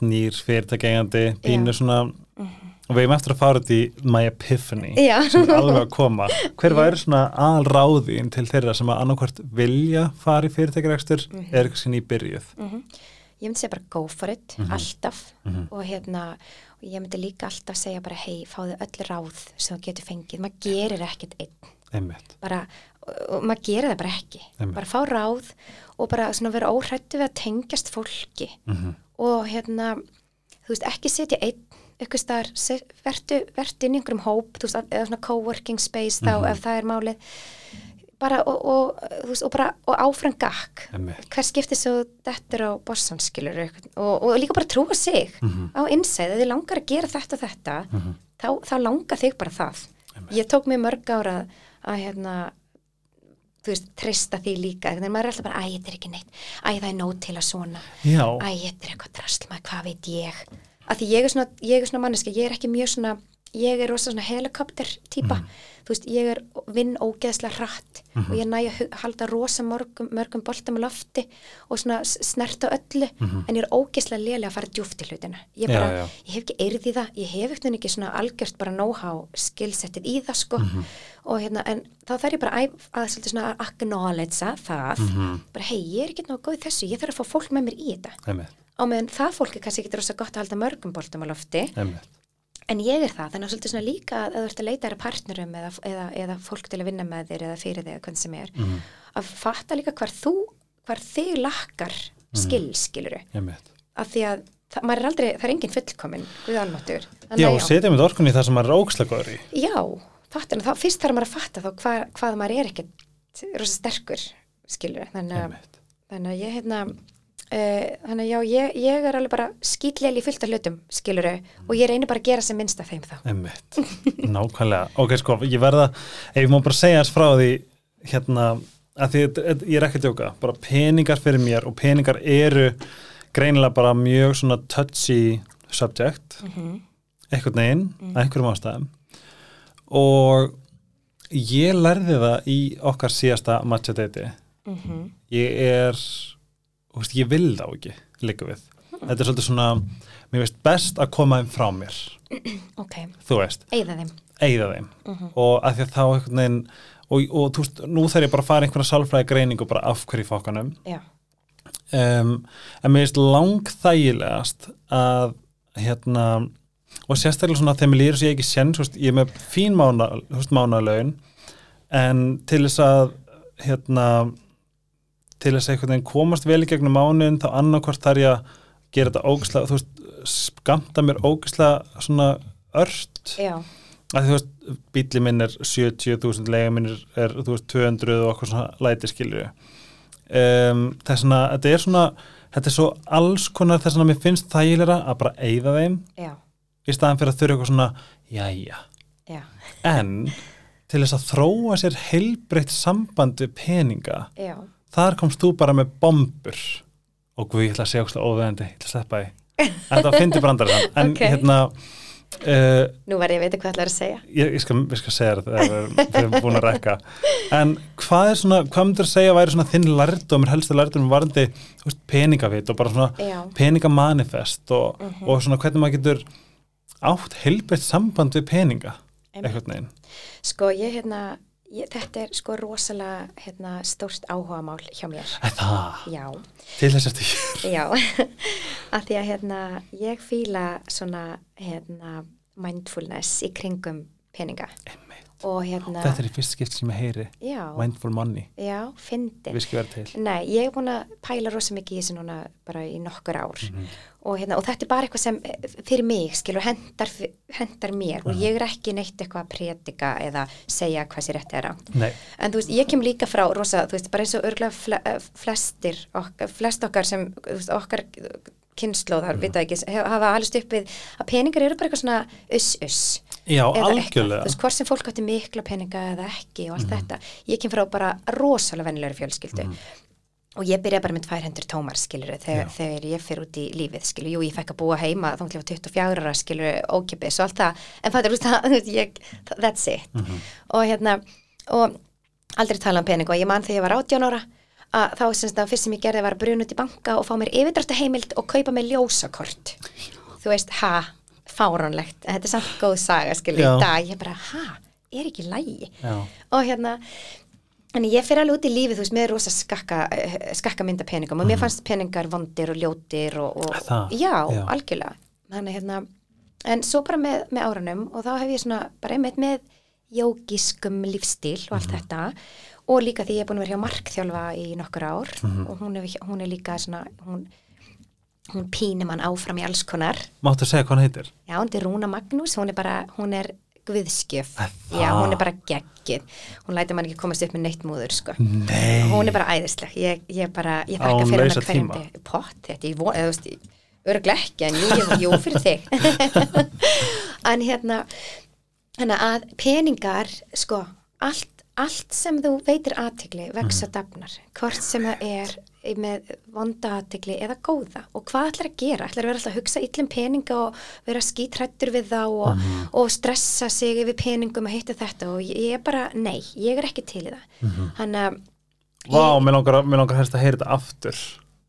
nýr fyrirtækjengandi, pínu Já. svona og við erum eftir að fara út í My Epiphany Já. sem er alveg að koma (laughs) hver væri svona aðal ráðin til þeirra sem að annarkvart vilja fara í fyrirtækjarekstur Mhm. eða eitthvað sinni í byrjuð ég myndi segja bara go for it, Mhm. alltaf og hérna, ég myndi líka alltaf segja bara hei, fáðu öll ráð sem þú getur fengið, maður gerir ekkert einn. Einmitt, bara, og, maður gerir það bara ekki. Einmitt. bara fá ráð og bara svona vera óhrættu við að tengjast fólki. Mhm. og hérna þú veist, ekki setja einn staðar, vertu, vertu inn í einhverjum hóp þú veist, eða svona coworking space þá Mhm. ef það er málið bara og, og, veist, og bara og áfram gakk. Hver skiptir svo dettur á bossan skilur og, og líka bara trúa sig á innsæð, ef þið langar að gera þetta og þetta þá, þá langar þig bara það. Ég tók mig mörg ára að hérna þú veist, treysta því líka. Þannig að maður er alltaf bara, æ, þetta er ekki neitt. Æ, það er nóg til að svona. Já, æ, þetta er eitthvað drasl, maður, hvað veit ég? Að því ég er svona, ég er svona manneska ég er ekki mjög svona, ég er rosa svona helikopter típa, þú veist, ég er vinn ógeðslega hratt og ég næ að halda rosa mörgum, mörgum boltum á lofti og svona snerta öllu en ég er ógeðslega lélega að fara djúft í hlutina. Ég, Já, bara, já. ég hef ekki eirð í það, ég hef ekkert ekki svona algjört bara know-how skillsettið í það sko. Og hérna, en þá þarf ég bara að, að svona að acknowledgea það. Bara hei, ég er ekki nóg góð í þessu, ég þarf að fá fólk með mér í þetta. Einmitt, á meðan það fólk er kannski ekki rosa gott að halda mörgum boltum á lofti. Einmitt en ég er það, þannig að svolítið svona líka að þú ert að leita þér að partnerum eða, eða, eða fólk til að vinna með þér eða fyrir þig eða hvernig sem er að fatta líka hvar þú hvar þig lakkar skil, skiluru Einmitt. Af því að það, maður er aldrei, það er engin fullkomin Guð almáttur Já, setja með orkunni í það sem maður er ókslega góður í. Já, fattin, þá fyrst þarf maður að fatta þá hvað, hvað maður er ekkert rosa sterkur skiluru þannig að ég hérna uh, þannig já, ég, ég er alveg bara skýtleil í fullt af hlutum, skiluru og ég reynir bara að gera sem minnst af þeim þá. Einmitt, nákvæmlega. Ok, sko, ég verða, ef ég má bara segja þess frá því hérna, að því ég er ekki að djóka, bara peningar fyrir mér og peningar eru greinilega bara mjög svona touchy subject. Einhvern veginn, að einhverjum ástæðum. Og ég lærði það í okkar síðasta matcha deiti ég er veist, ég vil þá ekki líka við. Þetta er svolítið svona mér veist best að koma þeim frá mér. (clears throat) Ok, þú veist, eigða þeim. Eigða þeim. Og að því að þá einhvern veginn og, og þú veist, nú þarf ég bara að fara einhverja sálfræði greiningu bara af hverju fokkanum. Já, um, en mér finnst langþægilegast að hérna og sérstaklega svona þegar mér líður sem ég ekki veist, ég er með fín mána, þú veist, mánalaun en til þess að hérna til þess að einhvern veginn komast vel í gegnum mánuðin þá annarkvort þarf ég að gera þetta ógislega, þú veist, skamta mér ógislega svona ört. Að þú veist, bíli minn er 70.000, lega minn er, er þú veist, 200 og okkur svona læti skilju um, það er svona, þetta er svona þetta er svo alls konar þess að mér finnst þægilega að bara eyða þeim já, í staðan fyrir að þurfa eitthvað svona jæja, já, en til þess að þróa sér heilbreytt samband við peninga já þar komst þú bara með bombur. Og guð, ég ætla að segja óslega óveðandi ég ætla að sleppa því. Þetta fyndi brandar en Ok. hérna uh, nú verð ég að veit hvað ætlar að segja. ég, ég, skal, skal segja þér þegar við- erum búin að rekka en hvað er svona, hvað myndir að segja væri svona þinn lærdómur, helstu lærdómur varandi peningavit og bara svona Já. peningamanifest og, og svona hvernig maður getur átt heilbreytt samband við peninga Einmitt. einhvern veginn? Sko ég hérna ég, þetta er sko rosalega hérna, stórt áhugamál hjá mér. Er það, já, til þess að (laughs) því já. (laughs) Að því að hérna ég fíla svona hérna mindfulness í kringum peninga. Og hérna þetta er í fyrst skipt sem ég heyri já, mindful money, já, fyndi Nei, ég er búin að pæla rosa mikið í þessu núna bara í nokkur ár. Og, hérna, og þetta er bara eitthvað sem eh, fyrir mig skilur hendar, hendar mér. Og ég er ekki neitt eitthvað að predika eða segja hvað sér rétt er á Nei, en þú veist, ég kem líka frá rosa, þú veist, bara eins og örgulega eh, flestir, okkar, flest okkar sem veist, okkar kynnslóðar, mm. vita ekki, hafa alveg upp við að peningar eru bara eitthvað svona uss-uss já, eitthvað, þú algjörlega veist, hvort sem fólk átti mikla peninga eða ekki og allt Mhm. þetta. Ég kem frá bara rosalega vennilegri fjölskyldu. Og ég byrja bara með 200 tómar skilur þegar, þegar ég fer út í lífið skilur, jú ég fekk að búa heima þá var 24 ára skilur ókipis og allt það. En það er að (laughs) ég, that's it. Mhm. og hérna og aldrei tala um pening og ég man þegar ég var 18 ára að þá sem þetta fyrst sem ég gerði var að bruna út í banka og fá mér yfirdrættu heimild og kaupa mér ljósakort. Þú veist, ha, fáránlegt. En þetta er samt góð saga, skilur, í dag. Ég bara, ha, er ekki lægi Já. og hérna en ég fyrir alveg út í lífið, þú veist, með rosa skakka, eh, skakka mynda peningum. Og mér fannst peningar vondir og ljótir og, og já, Já. algjörlega. Þannig hérna, en svo bara með, með árunum og þá hef ég svona, bara einmitt með jógiskum lífstíl og allt Mhm. þetta. Og líka því ég er búin að vera hjá markþjálfa í nokkur ár Mhm. og hún er, hún er líka svona, hún, hún pínir mann áfram í alls konar Máttu segja hvað hann heitir? Já, hún er Rúna Magnús, hún er bara, hún er guðskjöf já, hún er bara geggið hún lætur mann ekki komast upp með neitt múður sko. Nei. hún er bara æðisleg ég, ég bara, ég þakka fyrir hana hverjum tíma? pott, þetta, ég von, eða þú veist örglega ekki, en jú, jú, jú fyrir þig (laughs) en hérna Þannig að peningar, sko, allt, allt sem þú veitir aðtigli vex að dafnar, hvort sem það er með vonda aðtigli eða góða og hvað ætlar að gera? ætlar að vera alltaf að hugsa illum peninga og vera skítrættur við þá og, Mhm. og stressa sig yfir peningum að hitta þetta og ég, er bara, nei, ég er ekki til í það. Mhm. Þannig að Vá, mér langar, langar helst að heyra þetta aftur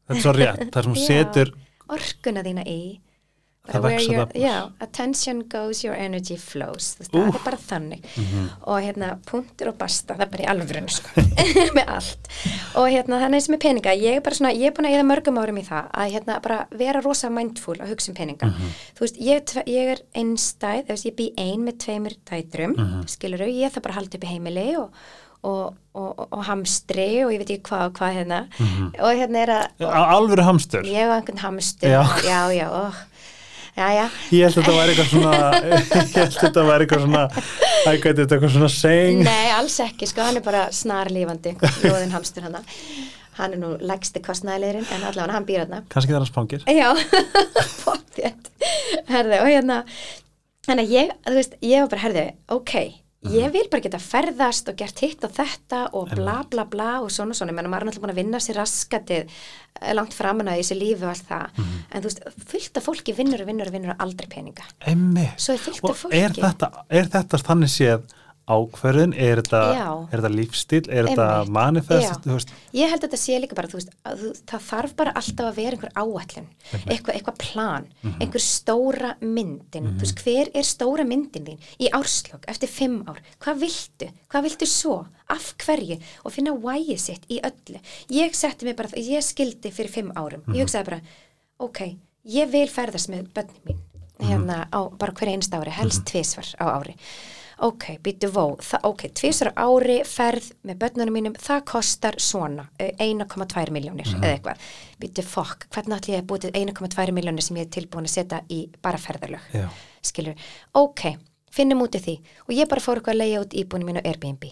Þetta er svo rétt, það sem hún setur orkuna þína í Það bara where vex að your, dafnar. já, attention goes, your energy flows það er bara þannig Mhm. og hérna, punktur og basta það er bara í alvörun sko, (laughs) með allt og hérna, sem er peninga ég er bara svona, ég er búin að eða mörgum árum í það að hérna, bara vera rosa mindful að hugsa um peninga Mhm. þú veist, ég, ég er einstæð, þú veist, ég bý ein með tveimur dætrum, Mhm. skilur ég það bara haldi upp í heimili og og, og, og, og hamstri og ég veit ekki hvað og hvað hérna Mhm. og hérna er að alvöru hamstur ég á einhvern hamstur Já. já, já, ó. Já, já Ég held að þetta væri eitthvað svona (laughs) Ég held að þetta væri eitthvað svona Æ, hvað er þetta eitthvað svona saying? Nei, alls ekki, sko, hann er bara snarlífandi lóðin hamstur hana hann er nú legsti kostnæðilegurinn en allavega hann býr hann Kannski það er hans pangir já, (laughs) pottjett herði, og hérna þannig að ég, þú veist, ég var bara, herði ok, ég vil bara geta ferðast og gert hitt og þetta og bla bla bla og svona svona, menn maður er náttúrulega búin að vinna sér raskatið eh, langt framan að þessu lífi og allt það, en þú veist, fullt af fólki vinnur og vinnur og vinnur aldrei peninga. Emmi Og er þetta, er þetta þannig séð ákverðin, er þetta, Já. er þetta manifest, veist, Ég held að þetta sé líka bara, veist, að það þarf bara alltaf að vera einhver áætlun, eitthvað, eitthvað plan, Mhm. einhver stóra myndin, þú veist, hver er stóra myndin þín í árslokk eftir fimm ár, hvað viltu, hvað viltu svo, af hverju? Og finna why sitt í öllu. Ég setti mig bara, ég skildi fyrir fimm árum, Mhm. ég hugsaði bara, ok, ég vil ferðast með börnum mín, Mhm. hérna á bara hver einst ári, helst tvisvar á ári ok, býtu vó, ok, tvisar á ári ferð með börnunum mínum, það kostar svona, eh, 1,2 miljónir eða eitthvað, býtu fokk hvernig ætlum ég að búið til 1,2 miljónir sem ég er tilbúin að setja í bara ferðarlög Já. skilur, ok, finnum út í því. Og ég bara fór eitthvað að leiða út íbúinu mínu á Airbnb.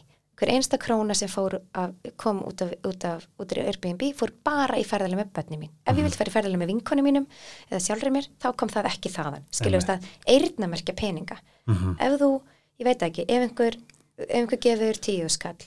Hver einsta króna sem fór að, kom út af, út af út af Airbnb fór bara í ferðarlega með börnum mín. Ef ég vilt fara í ferðarlega með vinkonum mínum eða sjálfur mér, þá kom það ekki þaðan. Skilur ef þú, ég veit ekki ef einhver, ef einhver gefur tíu skall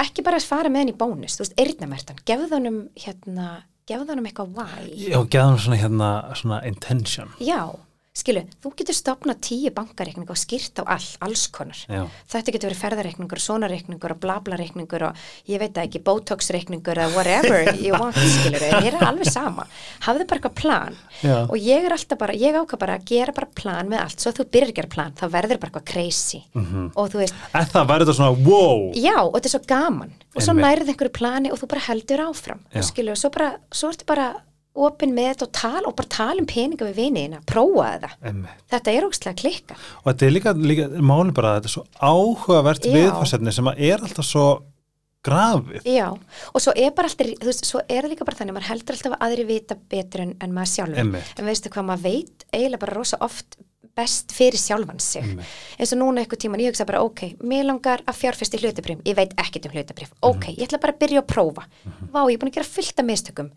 ekki bara að fara með henni í bónus þú veist, eyrnamertan, gefðu honum hérna, gefðu honum eitthvað why Já, geðum svona hérna, svona intention. Já, skilu, þú getur stopnað tíu bankareikninga og skýrt á all, alls konar. Já. Þetta getur verið ferðareikningur, sonareikningur og blablareikningur og ég veit það ekki, botoxreikningur eða whatever (laughs) you want, skilur, mér er alveg sama. Hafðu bara eitthvað plan Já. og ég er alltaf bara, ég ákvað bara að gera bara plan með allt, svo þú byrjar að gera plan, þá verður bara eitthvað crazy Mhm. og þú veist, En það væri þetta svona, wow, já, og þetta er svo gaman og svo nærið einhverju plani og þú bara heldur áfram Já. og skilur, svo bara, svo ertu bara opin með þetta og tala og bara tala um peninga við viniðina, prófa þetta. Emmi. þetta er ógstlega klikka Og þetta er líka, líka máli bara að þetta er svo áhugavert viðfarsefni sem að er alltaf svo grafið. já, og svo er bara alltaf þú veist, svo er það líka bara þannig, maður heldur alltaf að aðri vita betur en, en maður sjálfur. Einmitt. en veistu hvað, maður veit eiginlega bara rosa oft best fyrir sjálfan sig. Einmitt. eins og núna eitthvað tíman, ég hugsa bara ok, mér langar að fjárfesta í hlutabrif ég veit ekkert um hlutabrif, ok, ég ætla bara að byrja að prófa, vá, ég er búin að gera fullt af mistökum,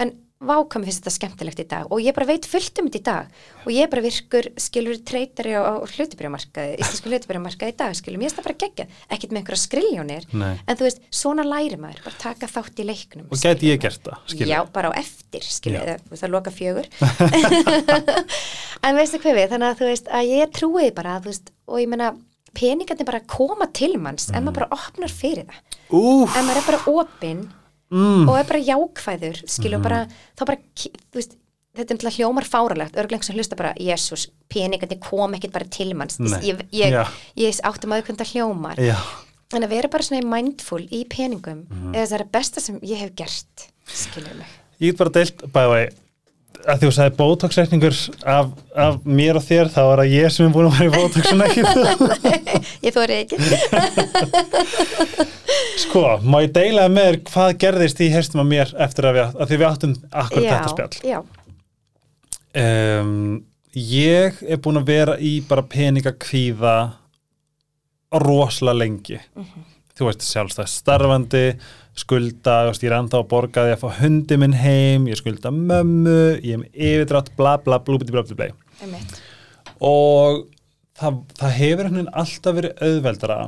en vá, hvað mér finnst þetta skemmtilegt í dag og ég bara veit fullt um þetta í dag og ég bara virkur skilur treytari á, á hlutabrifmarkaði íslensku hlutabrifmarkaði í dag, skilur, mér finnst það bara geggjað. Ekkert með einhverja skriljónir Nei. en þú veist, svona læri maður, bara taka þátt í leiknum Og gæti ég gert það, skilur. Já, bara á eftir, skilja, Já. eða þú veist að loka fjögur. (laughs) En veistu hvað við, þannig að þú veist að ég trúi bara, þú veist, og ég meina peningandi bara koma til manns en maður bara opnar fyrir það. Úf, en maður er bara opinn mm, og er bara jákvæður, skilja, og bara þá bara, veist þetta er náttúrulega hljómar fáralegt, örglengt sem hlusta bara Jésús, peningandi kom ekkit bara til manns. Ég, ég, Já. ég áttum að það hljómar. Já, en að vera bara svona mindful í peningum Mhm. eða það er það besta sem ég hef gert skilja mig. Ég get bara deilt, bæði vei, að þú sagði botox-reikningur af, af mér og þér, þá er það ég sem er búin að vera í botox en (laughs) ekki ég þóri ekki. Sko, má ég deila með þér hvað gerðist í herstum að mér eftir að við, að við áttum akkur þetta spjall. já, Um, ég er búin að vera í bara peningakvíða rosalega lengi. Þú veist sjálfstæð starfandi skulda, ég er enda á borgaði að fá hundi minn heim, ég skulda mömmu, ég með yfirdrátt bla bla blúbiti bla einmitt, og það, það hefur henni alltaf verið auðveldara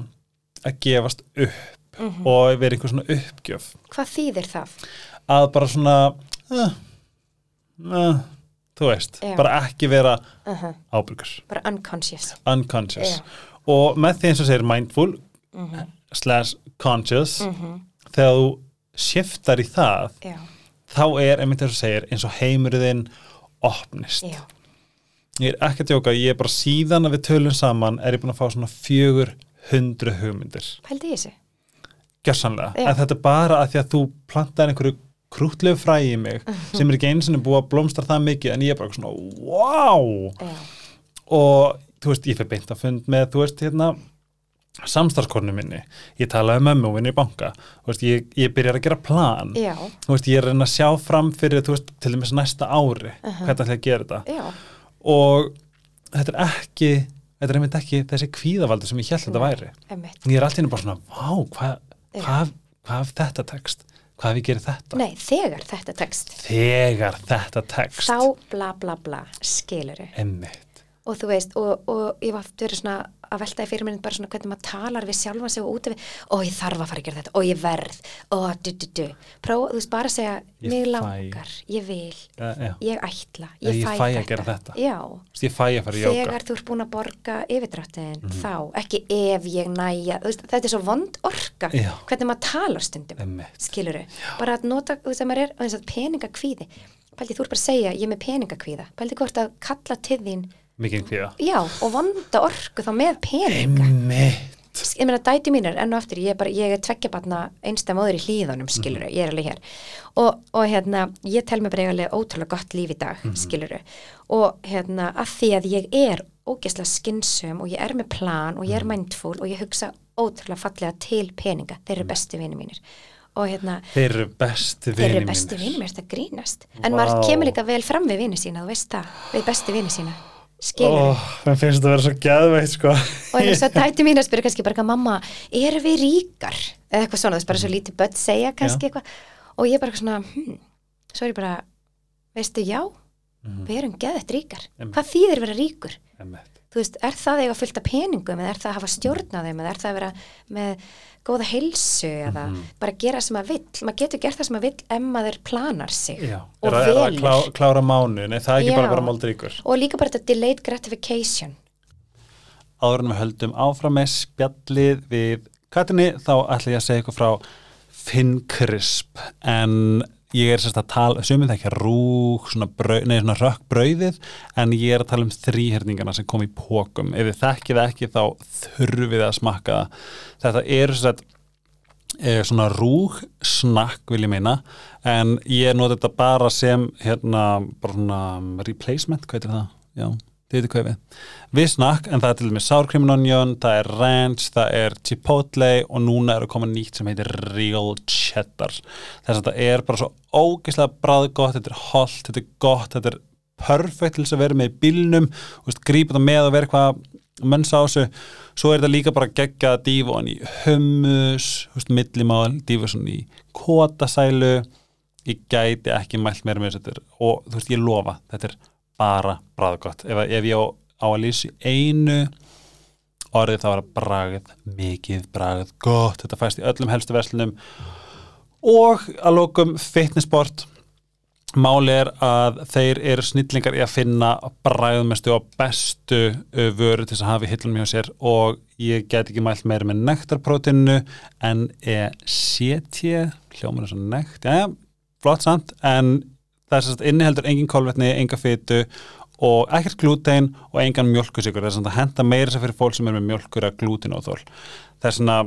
að gefast upp og verið einhver svona uppgjöf hvað þýðir það? að bara svona uh, uh, þú veist, Já. bara ekki vera Uh -huh. ábyrgur, bara unconscious unconscious Já. og með því eins og segir mindful Mhm. slash conscious Mhm. Þegar þú shiftar í það já, þá er, einmitt eins og segir, eins og heimurðin opnist. já, Ég er ekki að djóka, ég er bara síðan að við tölum saman er ég búin að fá svona fjögur hundru hugmyndir. pældi í þessu Gjörsanlega. En þetta er bara að því að þú plantaði einhverju krútlegu fræ í mig sem er ekki einu sinni búið að blómstra það mikið en ég er bara svona, wow! já, og þú veist, ég fyrir beint að fund með, þú veist, hérna samstarfskornu minni, ég talaði með mömmu og vinni í banka, veist, ég, ég byrjar að gera plan, veist, ég er að að sjá fram fyrir, þú veist, til dæmis næsta ári hvernig ætla ég að gera þetta. Og þetta er ekki þetta er einmitt ekki þessi kvíðavaldi sem ég held þetta væri, einmitt. Ég er alltaf bara svona vá, hvað hva, hva ef þetta tekst? Hvað ef ég gerir þetta? Nei, þegar þetta tekst. Þegar þetta tekst. Þá bla bla bla skiluru einmitt, og þú veist, og, og ég var verið svona að velta í fyrir mér bara svona hvernig maður talar við sjálfan sig og út af við, ó ég þarf að fara að gera þetta. Og ég verð, ó du du du. Prófa, þú veist, bara að segja, Ég mig fæ. langar. Ég vil, ja, já. ég ætla. Já, ég, ég fæ, fæ að gera þetta. já, ég fæ að fara í jóka þegar þú ert búin að borga yfirdráttin, Mhm. þá, ekki ef ég næja, veist, þetta er svo vond orka Já. hvernig maður talar stundum skiluru, bara að nota þú veist að maður er, og peningakvíði. Pældi þú ert bara að segja, ég er með peningakvíða. Pældi hvort að kalla til þín mikið kvíða. Já, og vonda orku þá með peninga. Einmitt, ég meina dæti mínir enn og aftur, ég er bara ég er tveggja batna einstæð móður í hlýðunum skiluru, ég er alveg hér. Og, og hérna, ég tel mig bara eiga alveg ótrúlega gott líf í dag, skiluru og hérna, að því að ég er ógeðslega skynsum og ég er með plan og ég er mindful og ég hugsa ótrúlega fallega til peninga, þeir eru bestu vinir mínir. Og hérna, þeir eru bestu þeir vini eru bestu mínir. vinir mér, þetta grínast? En Vá. maður kemur líka vel fram við vinir sína, þú veist það, við bestu vinir sína skilur. Ó, mér finnst þetta að vera svo gæðveitt sko. Og eins og (laughs) dæti mín að spyrja kannski bara mamma, erum við ríkar? Eða eitthvað svona, veist bara svo lítið börn segja kannski eitthvað. Og ég bara svona hm, svo er ég bara, veistu já við erum geðett ríkar. Einmitt. hvað þýðir vera ríkur? einmitt, Þú veist, er það eiga fullt af peningum eða er það að hafa stjórn á þeim eða er það að vera með góða heilsu eða bara gera sem maður vill? Maður getur gert það sem maður vill ef maður planar sig já, og er að, er að velur. klá, klára mánu nei, það er ekki Já. bara bara moldríkur. Og líka bara þetta delayed gratification. Áður en við höldum áfram með spjallið við Katrinni þá ætla ég að segja ykkur frá Finnkrisp en ég er sérst að tala, sumið það ekki rúk, svona, brau, nei, svona rökk brauðið en ég er að tala um þrýherningana sem kom í pókum, ef þið þekkið ekki þá þurfið að smakka það. Þetta er sérst e, svona rúg snakk vil ég meina en ég noti þetta bara sem hérna, bara svona replacement, hvað heitir það? Já, veitir hvað ég við. Snakk, en það er til dæmis sour cream and onion það er ranch, það er chipotle og núna eru koma nýtt sem heitir real cheddar. Þess að þetta er bara svo ógeðslega bræðgott þetta er holdt, þetta er gott, þetta er perfekt til þess að vera með í veist, grípa það með og vera eitthvað mönsa á þessu, svo er þetta líka bara gegga að dýfa hann í hummus millimál, svona í kótasælu ég gæti ekki mælt meira með þessu og þú veist, ég lofa, þetta er bara bræðgott, ef, ef ég á, á að lýsa í einu orðið þá er að bragð, mikið bragð, gott, þetta fæst í öllum helstu verslunum. Og að lókum fitnessport máli er að þeir eru snillingar í að finna bragðmestu og bestu vöru til þess að hafa í hillunum hjá sér. Og ég get ekki mælt meira með nektarprótinu en E-CT hljómar þess að nekt, já, flott samt. En það er sérst inniheldur engin kolvetni, enga fytu og ekkert glútein og engan mjölkusikur það er svona að henda meira sér fyrir fólk sem er með mjölkur að glútin og þól það er svona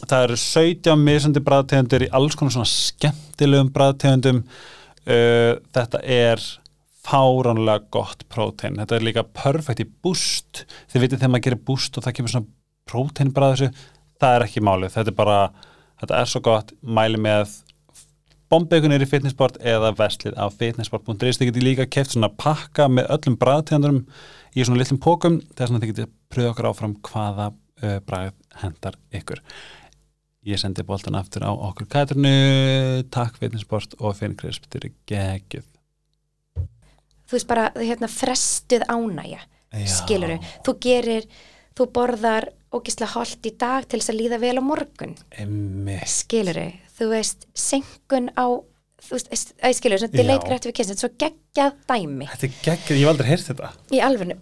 það eru 17 misandi bræðtegundir í alls konar svona skemmtilegum bræðtegundum uh, þetta er fáránlega gott prótein. Þetta er líka perfekt í búst. Þið vitið þegar maður gerir búst og það kemur svona prótein þessu, það er ekki málið. Þetta er bara, þetta er svo gott mæli með bombeikunir í fitnessport eða veslið á fitnessport.is þið getið líka keft svona pakka með öllum bræðtegundurum í svona litlum pókum þess að þið getið pröða okkur áfram hvaða uh, bragð hendar ykkur. Ég sendi boltan aftur á okkur Katrinu, takk Vittinsport og þetta er geggjuð. Þú veist bara hérna frestuð ánægja Já. skilur þú gerir, þú borðar ógislega holt í dag til þess að líða vel á morgun. Einmitt. Þú veist, senkun á þú veist, að ég skilur, svona delayed gratification svo geggjað dæmi. Þetta er geggjuð, ég hef aldrei heyrt þetta. Í alveg,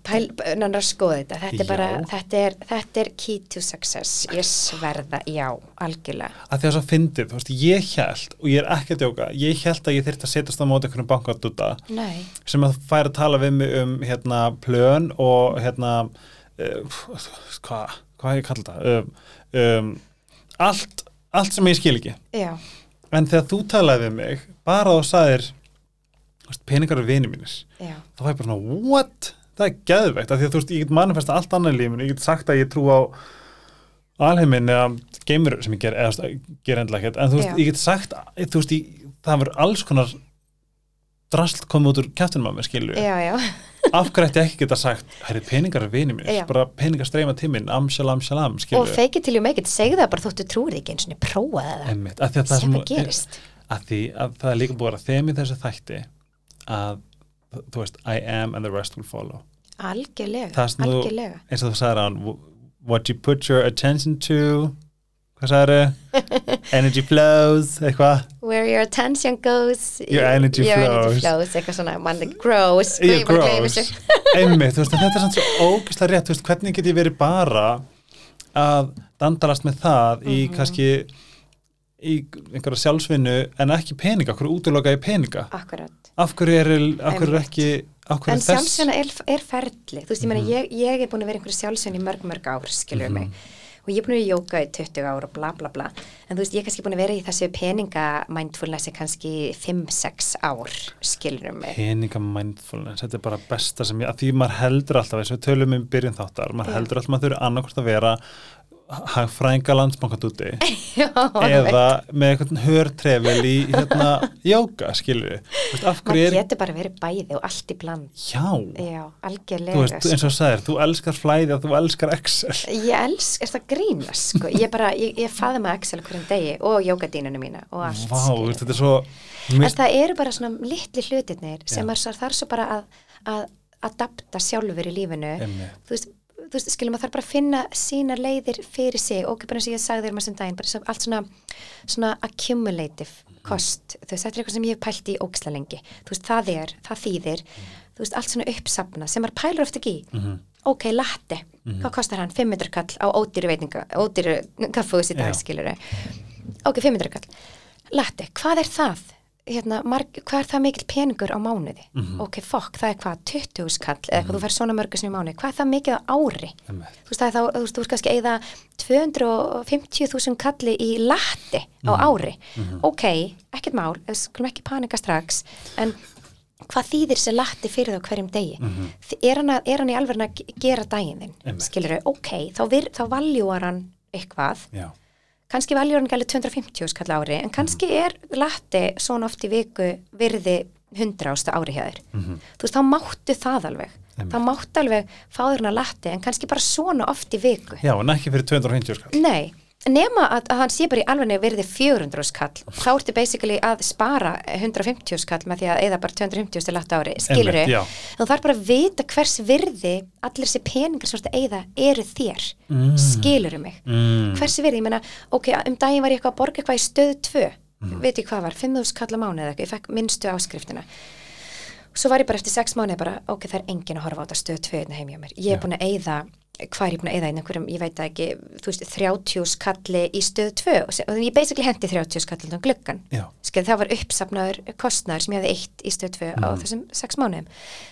nannar skoða þetta. Þetta er bara, þetta er, þetta er key to success, ég sverða já, algjörlega, að því að svo fyndið, þú veist, ég held og ég er ekki að djóka, ég held að ég þyrfti að setjast á móti einhvern bankadúta nei. sem að færa að tala við mig um hérna plön og hérna uh, hvað hva ég kalla þetta um, um, allt, allt sem ég skil ekki. Já, en þegar þú talaði við mig bara og veist, peningar er vini mínir. Já, þá var ég bara svona, what? Það er geðveikt, af því að þú veist, ég get manifesta allt annað í lífinu, ég get sagt að ég trú á alheimin eða geimur sem ég ger, eða ger endla ekkert. En þú veist, Já. ég get sagt, þú veist, ég, það verður alls konar drasl komið út úr kæftunum að mér, skilju já, já af hverju ætti ég ekki geta sagt, herri, peningar er vini mínir, Já. bara peningar streyma tíminn amsjalam, sjalam, og skilju it till you make it, segðu það bara þóttu trúrið ekki eins og prófaði það, Einmitt, því að það, sem það gerist. Að því að það er líka búið að þeim í þessu þætti að, þú veist, I am and the rest will follow. Algjörlega, Það algjörlega. eins og þú sagði hann what you put your attention to hvað sagði (laughs) energy flows, eitthvað? Where your attention goes Your energy your flows. energy flows, eitthvað svona man that grows, grows. (laughs) einmitt, veist, (laughs) þetta er samt svo ógislega rétt, veist, hvernig get ég verið bara að dandalast með það í Mhm. kannski í einhverja sjálfsvinnu en ekki peninga, okkur útiloka í peninga? Akkurat. Af hverju er, af hverju er ekki en þess? sjálfsveina er, er ferli. Þú veist, meina, Mhm. ég, ég er búin að vera einhverju sjálfsveina í mörg, mörg ár, skilur mig og ég er búin að jóka í 20 ár og bla bla bla. En þú veist, ég er kannski búin að vera í þessu peninga mindfulnessi kannski 5-6 ár, skilur mig. Peninga mindfulness, þetta er bara besta sem ég, að því maður heldur alltaf eins og við tölum um byrjun þáttar, maður heldur alltaf maður þurfi annarkvæmst að vera hagfrænga landsbankat úti (laughs) Já, eða með eitthvað hörtrefel í hérna jóka, skilur við maður er, getur bara verið bæði og allt í bland. Já. Já, þú algjörlega veist, eins og sagðir, þú elskar flæði og þú elskar Excel. Ég elsk, er það grínast sko. ég bara, ég, ég faði með Excel hverjum degi og jókadínunum mína og allt Vá, skilurðu. veist, þetta er svo en mist, það eru bara svona litli hlutirnir sem maður svo- þarf svo bara að, að adapta sjálfur í lífinu. Einmitt. þú veist, þú veist, skilum maður þarf bara að finna sínar leiðir fyrir sig. Og bara eins og ég sagði þér maður sem daginn, bara allt svona svona accumulative cost. Þú veist, þetta er eitthvað sem ég hef pælt í ógisla lengi. Þú veist, það er, það þýðir. Þú veist, allt svona uppsafna sem maður pælur ofta ekki í. Mhm. ok, latte, hvað kostar hann? 500 kall á ódýru veitinga, ódýru kaffús í dag, skilur ok, 500 kall. Latte, hvað er það? Hérna, marg, hvað er það mikil peningur á mánuði? Mhm. Ok, fokk, það er hvað 20 kall eða eitthvað, þú fær svona mörgur sem í mánuði hvað er það mikið á ári? Einmitt. Þú veist, það er þá, þú veist, þú veist kannski eða 250.000 kalli í latti á Mhm. ári ok, ekkert mál, skulum ekki panika strax, en hvað þýðir þessi latti fyrir þá hverjum degi Mhm. Þi- er, hann að, er hann í alveg að ge- gera daginn þinn skilur ok, þá, þá valjúar hann eitthvað já, kannski valjúar hann ekki alveg 250 skall ári en kannski er latti svona oft í viku virði 100 ásta ári hjá þér. Mhm. þú veist, þá máttu það alveg. Einmitt. þá máttu alveg fá þér hann að latti en kannski bara svona oft í viku. Já, en ekki fyrir 250 skall nei, nema að, að hann sé bara í alveg virði 400 skall þá ertu basically að spara 150 skall með því að eða bara 250 til 8 ári skilur Einmitt, já. þú þarf bara að vita hvers virði allir þessi peningar að eyða eru þér Mm. skilur mig mm. hversu virði, ég meina, ok, um daginn var ég eitthvað að borga eitthvað í stöð 2 Mhm. veit ég hvað var, 5.000 kall á mánu eða eitthvað, ég fekk minnstu áskriftina svo var ég bara eftir 6 mánu bara, ok, það er engin að horfa á þetta stöð 2 hérna heim hjá mér, ég er búin að eyða hvað er ég búin að inn einhverjum, ég veit ekki þú veist, 30 kalli í stöð 2 og, og ég basically hendi 30 kalli á gluggan já, skil það var uppsafnaður kostnaður sem ég hefði eitt í stöð 2 á Mhm. þessum 6 mánuðum.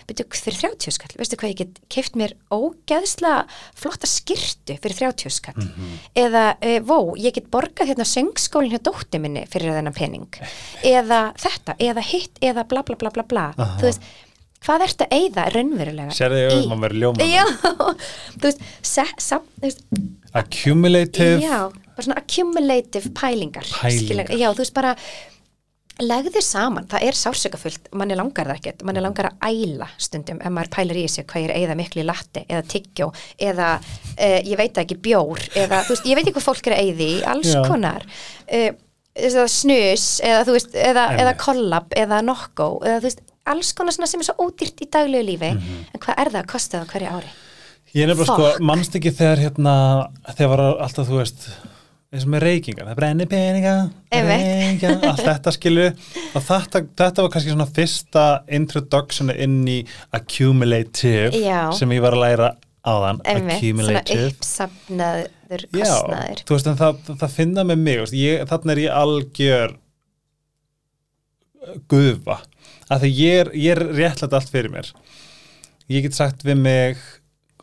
Byrju fyrir 30 skall, veistu hvað ég get keift mér ógeðslega flotta skirtu fyrir 30 skall Mhm. eða, e, vó, ég get borgað hérna söngskólinn hjá dótti minni fyrir þennan pening. Eða þetta, eða hitt eða bla bla bla bla bla. Aha. þú veist, hvað ertu að eyða raunverulega sérðu ég um að vera ljóma Já, (laughs) þú veist, se, sam, þú veist accumulative Já, bara svona accumulative pælingar, Pælingar. Já, þú veist bara legðu saman, það er sársökafullt manni langar það ekkert, manni langar að æla stundum ef maður pælar í þessu hvað ég er eða miklu í latti eða tyggjó eða uh, ég veit ekki bjór eða þú veist, ég veit ekki hvað fólk er að í alls Já. konar eða snus eða þú veist, eða, Einmitt. eða kollab eða nokko eða þú veist, alls konar svona sem er svo ódýrt í daglegu lífi Mhm. en hvað er það að kosta það á hverju ári? Ég er nefnilega sko, mannst ekki þegar hérna, þegar var alltaf, þú veist, eins og með reykingar, það brennir peninga, reykinga, allt þetta skilu og þetta, þetta var kannski svona fyrsta introduction inn í accumulative Já. sem ég var að læra Einmitt, svona accumulative. uppsafnaður Já, kostnaður þú veist, en það, það finna með mig, ég, þarna er ég algjör gufa, af því ég er, ég er réttlætt allt fyrir mér. Ég get sagt við mig,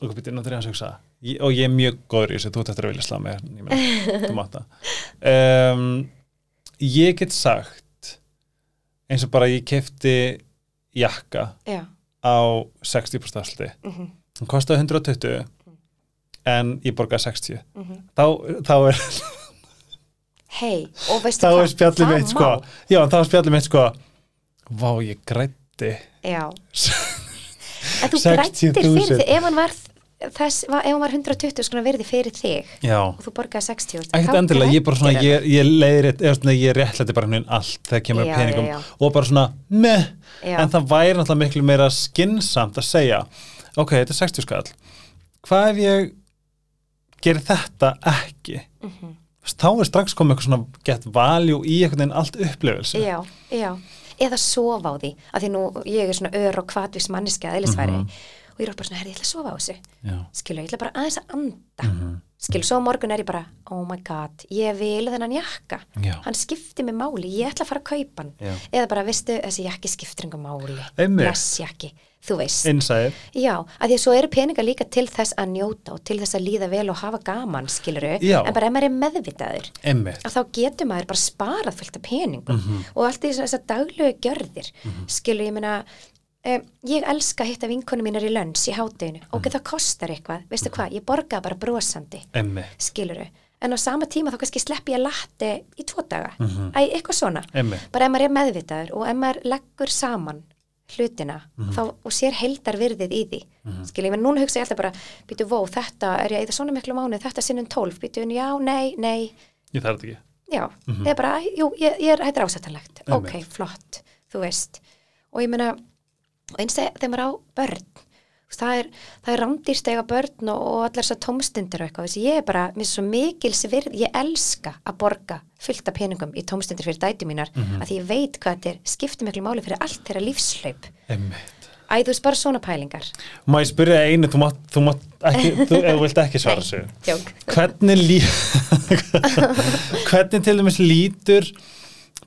og býttu, nú þurfum ég að hugsa, ég, og ég er mjög góður í þessu, þú ert eftir að vilja slá mig, ég þú mátt það. Um, ég get sagt, eins og bara ég kefti jakka Já, á 60% afsluti, mhm, hann kostaði 120 en ég borgaði 60 mhm. Þá, þá er Hei, og veistu hvað? sko. þá er spjallið mitt sko vá, ég grætti Já, en þú 60.000. grættir fyrir þig ef hann var þess, ef hann var 120 skona verði fyrir þig já, og þú borgaði 60 ekkert endilega ég bara svona, ég, ég leiðir eða svona, ég réttlæti bara hún allt þegar kemur Já, peningum. já, og bara svona, meh. En það væri náttúrulega miklu meira skinsamt að segja ok, þetta er 60 skall. Hvað ef ég gerir þetta ekki? Mhm. þá er strax komið eitthvað svona get value í einhvern veginn allt upplifelse Já, já, eða sofa á því að því nú ég er svona ör og kvatvís manniski að eðlisfæri Mhm. og ég er bara svona, herri, ég ætla að sofa á þessu já, skilu, ég ætla bara aðeins að anda Mhm. skilu, svo morgun er ég bara oh my god, ég vil þennan jakka Já. hann skiptir mig máli, ég ætla að fara að kaupa hann Já. eða bara, veistu, þessi jakki skiptir einhver máli Einmitt. Þú veist innsæðir Já, að því að svo eru peningar líka til þess að njóta og til þess að líða vel og hafa gaman, skiluru, Já. en bara ef maður er meðvitaður, Einmitt. að þá getur maður bara sparað fullt af peningum Mhm. og allt í þess að daglegu gjörðir, mm skilur, ég meina, um, ég elska að hitta vinkonu mínar í lönns í hátteginu, Mhm. ok, það kostar eitthvað, veistu hvað, ég borgaði bara brosandi, Einmitt. skiluru, en á sama tíma þá kannski sleppi ég latti í tvo daga, Mhm. eitthvað svona, Einmitt. bara ef maður er meðvitaður og ef maður leggur saman hlutina þá, og sér heldar virðið í því. Mm skil ég, menn núna hugsa ég alltaf bara býtu vó, þetta er ég eða svona miklu mánu þetta sinnum tólf, býtu, já, nei, nei. Ég þarf þetta ekki. já, ég er bara, jú, ég, ég er, þetta er ásættanlegt. Ok, flott, þú veist. Og ég meina, og eins þegar maður á börn það er, er rándýrst eiga börn og, og allar þessar tómstundir og eitthvað, þess að ég er bara, mér er svo mikils virð, ég elska að borga fullt af peningum í tómstundir fyrir dætu mínar, að því ég veit hvað þetta er, skiptir miklu máli fyrir allt þeirra lífslaup Einmitt. Æ, þú veist, bara svona pælingar. Má ég spyrja einu, þú mátt, þú mátt ekki, þú, vilt ekki svara djók. Hvernig lí... (laughs) hvernig til dæmis lítur,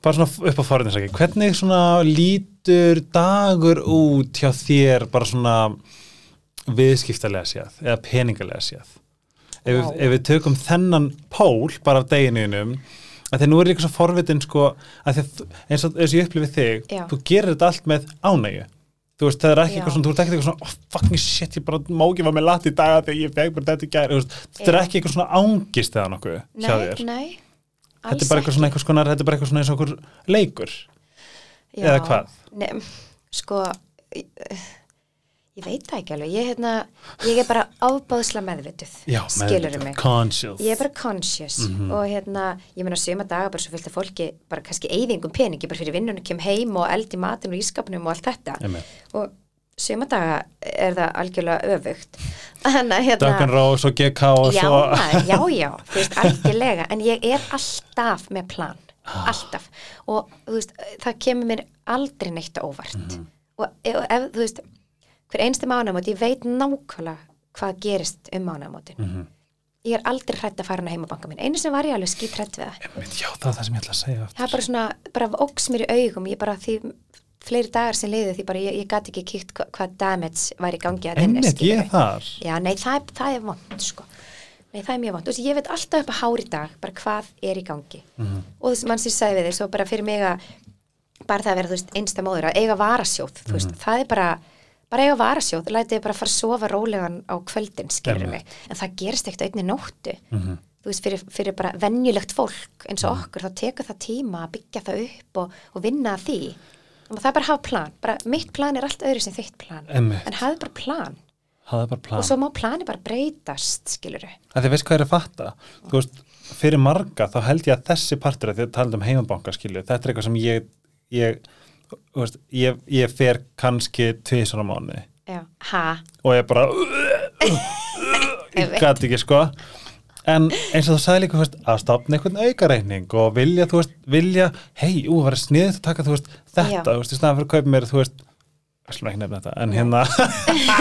bara svona upp á forðinsaki, hvernig svona lítur dagur út hjá þér bara svona viðskiptalega séð eða peningalega séð? Ef, Vá. ef við tökum þennan pól bara af degininum, að þeir nú er líka svo forvitin sko, að eins og ég upplifið þig, Já. þú gerir þetta allt með ánægju. Þú veist, það er ekki Já. eitthvað svona, þú ert ekki eitthvað svona, oh, fucking shit, ég bara má ekki var með lati í dag þegar ég feg bara þetta í gæri, þetta er ekki eitthvað svona ángist eða nokkuð Nei, nei, Þetta alls er bara eitthvað svona, eitthvað svona, þetta er bara eitthvað svona eins og okkur leikur. Já, Eða hvað? Nei, sko ég, veit það ekki alveg ég, hérna, ég er bara ábáðsla meðvituð Já, skilur meðvitað, mig conscious. ég er bara conscious Mhm. og hérna, ég meina söma daga bara svo fylgta fólki bara kannski eyðingum peningi bara fyrir vinnunum kem heim og eldi matinn og ískapnum og allt þetta Einmitt. og söma daga er það algjörlega öfugt (laughs) að hérna Duncan Rose og GK og já, svo. maður, já, já, (laughs) þú veist, algjörlega en ég er alltaf með plan Ah. alltaf og þú veist, það kemur mér aldrei neitt á óvart Mhm. og ef, ef, þú veist hver einstu mánamót, ég veit nákvæmlega hvað gerist um mánamótin Mhm. ég er aldrei hrætt að fara hana heimabanka minn einu sem var ég alveg skýt hrætt við það Einmitt, Já, það er það sem ég ætla að segja. það er bara svona, bara óks mér í augum ég bara því fleiri dagar sem liðu því bara ég, ég gæti ekki kýkt hva, hvað damage væri í gangi að Einmitt, ég þar. Já, nei, það, það er vond, sko. Nei, það er mjög vond. Þú veist, ég veit alltaf upp að hár í dag, bara hvað er í gangi. Mhm. Og þess mann sem sagði við þig, svo bara fyrir mig að, bara það að vera, þú veist, einsta móður, að eiga varasjóð, þú Mhm. veist, það er bara, bara eiga varasjóð, lætið bara fara að sofa rólegan á kvöldin, Einmitt. mig. En það gerist ekkert einni nóttu. Mhm. Þú þú veist, fyrir, fyrir bara venjulegt fólk eins Mm. og okkur, þá tekur það tíma að byggja það upp og, og vinna því og það er bara að hafa plan, bara mitt plan er allt öðru sem þitt plan, Einmitt. en hafðu bara plan er bara plan og svo má plani bara breytast, skilur að þið veist hvað er að fatta þú veist, fyrir marga þá held ég að þessi partur að þið talað um heimabanka skilju þetta er eitthvað sem ég ég, veist, ég, ég fer kannski tvisar á mánu og ég bara ég gæti ekki sko. En eins og þú sagði líka veist, að stopna einhvern aukareikning og vilja, veist, vilja hei, ú, það var sniðið að taka, veist, þetta í staðan fyrir að kaupa mér, ég slum ekki nefna þetta, en hérna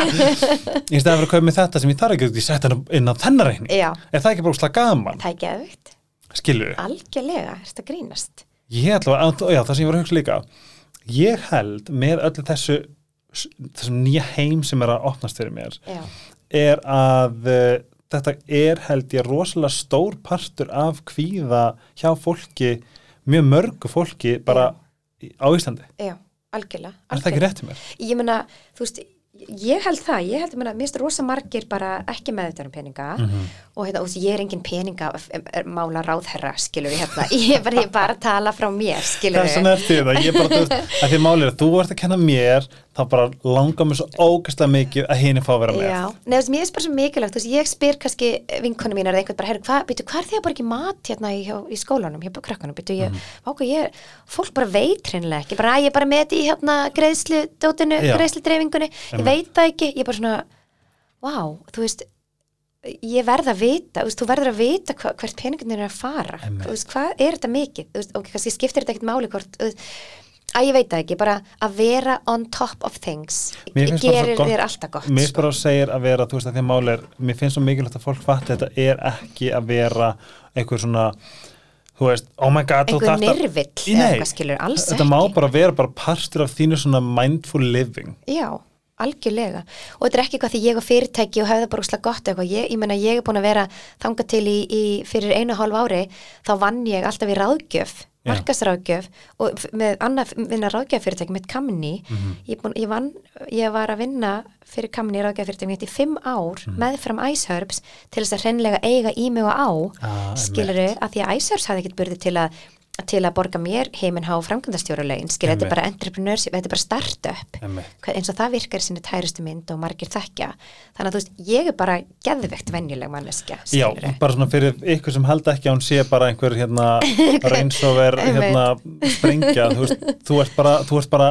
(laughs) í staðan fyrir að kaupa mér þetta sem ég þarf ekki, ég setja inn á þennar reikning. Er það ekki bara úrslega gaman, það er geðvikt skilur algjörlega, þetta grínast? Ég ætla að, já, það sem ég var að hugsa líka ég held með öllu þessu þessum nýja heim sem er að opnast fyrir mér já, er að uh, þetta er held ég rosalega stór partur af kvíða hjá fólki mjög mörgu fólki bara í- á Íslandi. já, algjörlega Er það ekki rétt í mér? ég meina, þú veist ég held það, ég held að mér finnst rosa margir bara ekki með þetta um peninga Mhm. og hérna, þú veist, ég er engin peninga er, er, mála ráðherra, skilur ég hérna (laughs) ég er bara, ég er bara að tala frá mér, skilur Þess vegna eftir það, ég bara, þú veist, (laughs) að því málið er að þú ert að kenna mér, þá bara langar mér svo ógæslega mikið að hini fá að vera með. Já, veist, mér finnst bara svo mikilvægt, þú veist, ég spyr kannski vinkonu mínar eða einhvern bara, herru, hvað, býtu, hvað er því að bara ekki mat hérna í, í skólanum, hjá krökkunum, býtu, ég, Mhm. váku, ég, fólk bara veit hreinlega ekki, bara, ég er bara með þetta í hérna greiðslu, dótinu, greiðslu dreifingunni, ég veit það ekki, ég er bara svona, vá, þú veist, ég verð að vita, þú verður að vita hva, hvert peningunni er að fara, Einmitt. þú veist, hvað er þetta mikið, þú veist, og kannski skiptir þetta ekkert máli hvort, þú veist, að ég veit það ekki, bara að vera on top of things, finnst gerir gott- þér alltaf gott, Mér sko. bara segir að vera, þú veist, að því að máli er, mér finnst svo mikilvægt að fólk fatti þetta er ekki að vera einhver svona, þú veist, oh my god, einhver að- Í- eða eitthvað skilur, alls Þetta ekki. má bara vera bara partur af þínu svona mindful living. já, algjörlega. Og þetta er ekki eitthvað því ég og fyrirtæki og hefði bara úslega gott eitthvað, ég, ég meina ég er búin að vera þangað til í, í fyrir einu hálf ári þá vann ég alltaf í ráðgjöf Já. markasráðgjöf og með annað vinna ráðgjöf með Kamni Mhm. ég, búin, ég, vann, ég var að vinna fyrir Kamni ráðgjöf fyrirtæki í fimm ár Mhm. meðfram Iceherbs til þess að hreinlega eiga í mig og á Ah, skiluru að því að Iceherbs hafði ekkert burði til að til að borga mér heiminhá framkvæmdastjórulegin, skilur, þetta er bara entrepreneurship, þetta er bara startup. Eins og það virkar sinni tærustu mynd og margir þekkja. Þannig að þú veist, ég er bara geðvegt venjuleg manneskja, Já, bara svona fyrir ykkur sem held ekki að hún sé bara einhver hérna (laughs) reyns og ver hérna sprengja, þú veist, þú ert bara þú ert bara,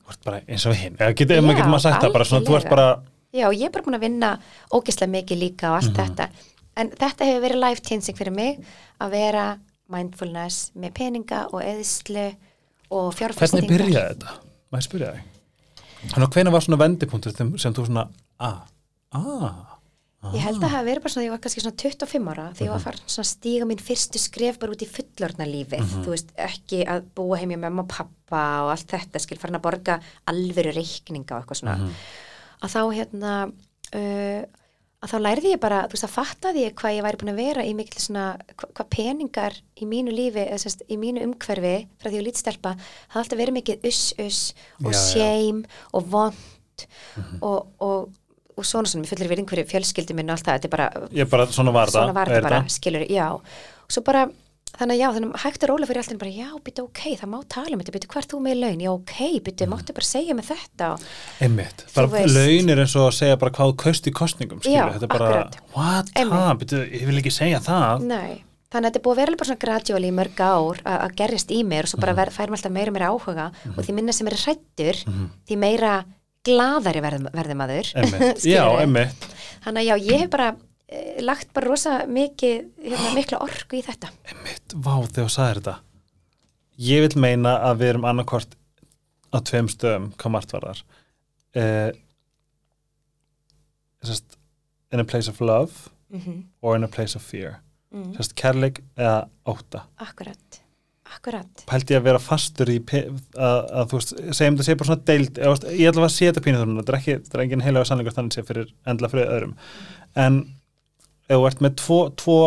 þú ert bara eins og hinn. Eða getur, maður getur maður sagt það bara svona, þú ert bara Já, ég er bara búin að vinna ógeðslega mikið líka og allt Mhm. þetta. En þetta hefur verið life changing fyrir mig að vera mindfulness með peninga og eðslu og fjárfestingar hvernig byrjaði þetta? Maður spyrja þig Þannig að hvenær var svona vendipunktur sem, þú svona, ah, ah Ég held að það verið bara svona því ég var kannski svona 25 ára því ég Mhm. var farin svona að stíga mín fyrstu skref bara út í fullorðna lífið Mhm. þú veist, ekki að búa heim í mamma og pappa og allt þetta, skil farin að borga alvöru reikninga og eitthvað svona Mhm. að þá hérna uh, að þá lærði ég bara, þú veist, að fattaði ég hvað ég væri búin að vera í mikil svona hva, hvað peningar í mínu lífi eða sérst, í mínu umhverfi frá því að lítið það alltaf verið mikið uss-uss og shame og vond og, og og svona svona, við fullir við einhverju fjölskyldu minn og allt það, þetta er bara, Ég bara, svona var það skilur, já. Og svo bara, þannig að já, þannig að hægt er rólega fyrir alltaf bara, já, býtu ok, það má tala um þetta býtu, hvað er þú með laun, já, ok, býtu, máttu bara segja með þetta. Einmitt, bara veist. laun er eins og að segja bara hvað kaust í kostningum, skilur, Já, þetta er bara akkurat. what, ha, byrju, ég vil ekki segja það. Nei, þannig að þetta er búið að vera bara svona gradually í mörg ár að að gerjast í mér og svo bara Mhm. ver, færum alltaf meira og meira áhuga og því minna sem er hrættur, því meira glaðari verðum, verðum aður þannig að já, ég hef bara lagt bara rosa mikið, hérna, (gasps) mikla orku í þetta. Einmitt, vá, þegar þú sagðir þetta. Ég vil meina að við erum annarkvort á tveim stöðum, hvað margt var þar uh, sest, in a place of love mm or in a place of fear. Mm. sest, kærleik eða óta Akkurat, akkurat. Pældi ég að vera fastur í að, að þú veist, segjum þetta sé bara svona deild ég, ætla að setja pínu þannig þetta er ekki, þetta er engin heilaga sannleikur þannig sé fyrir endla fyrir öðrum. En ef þú ert með tvo, tvo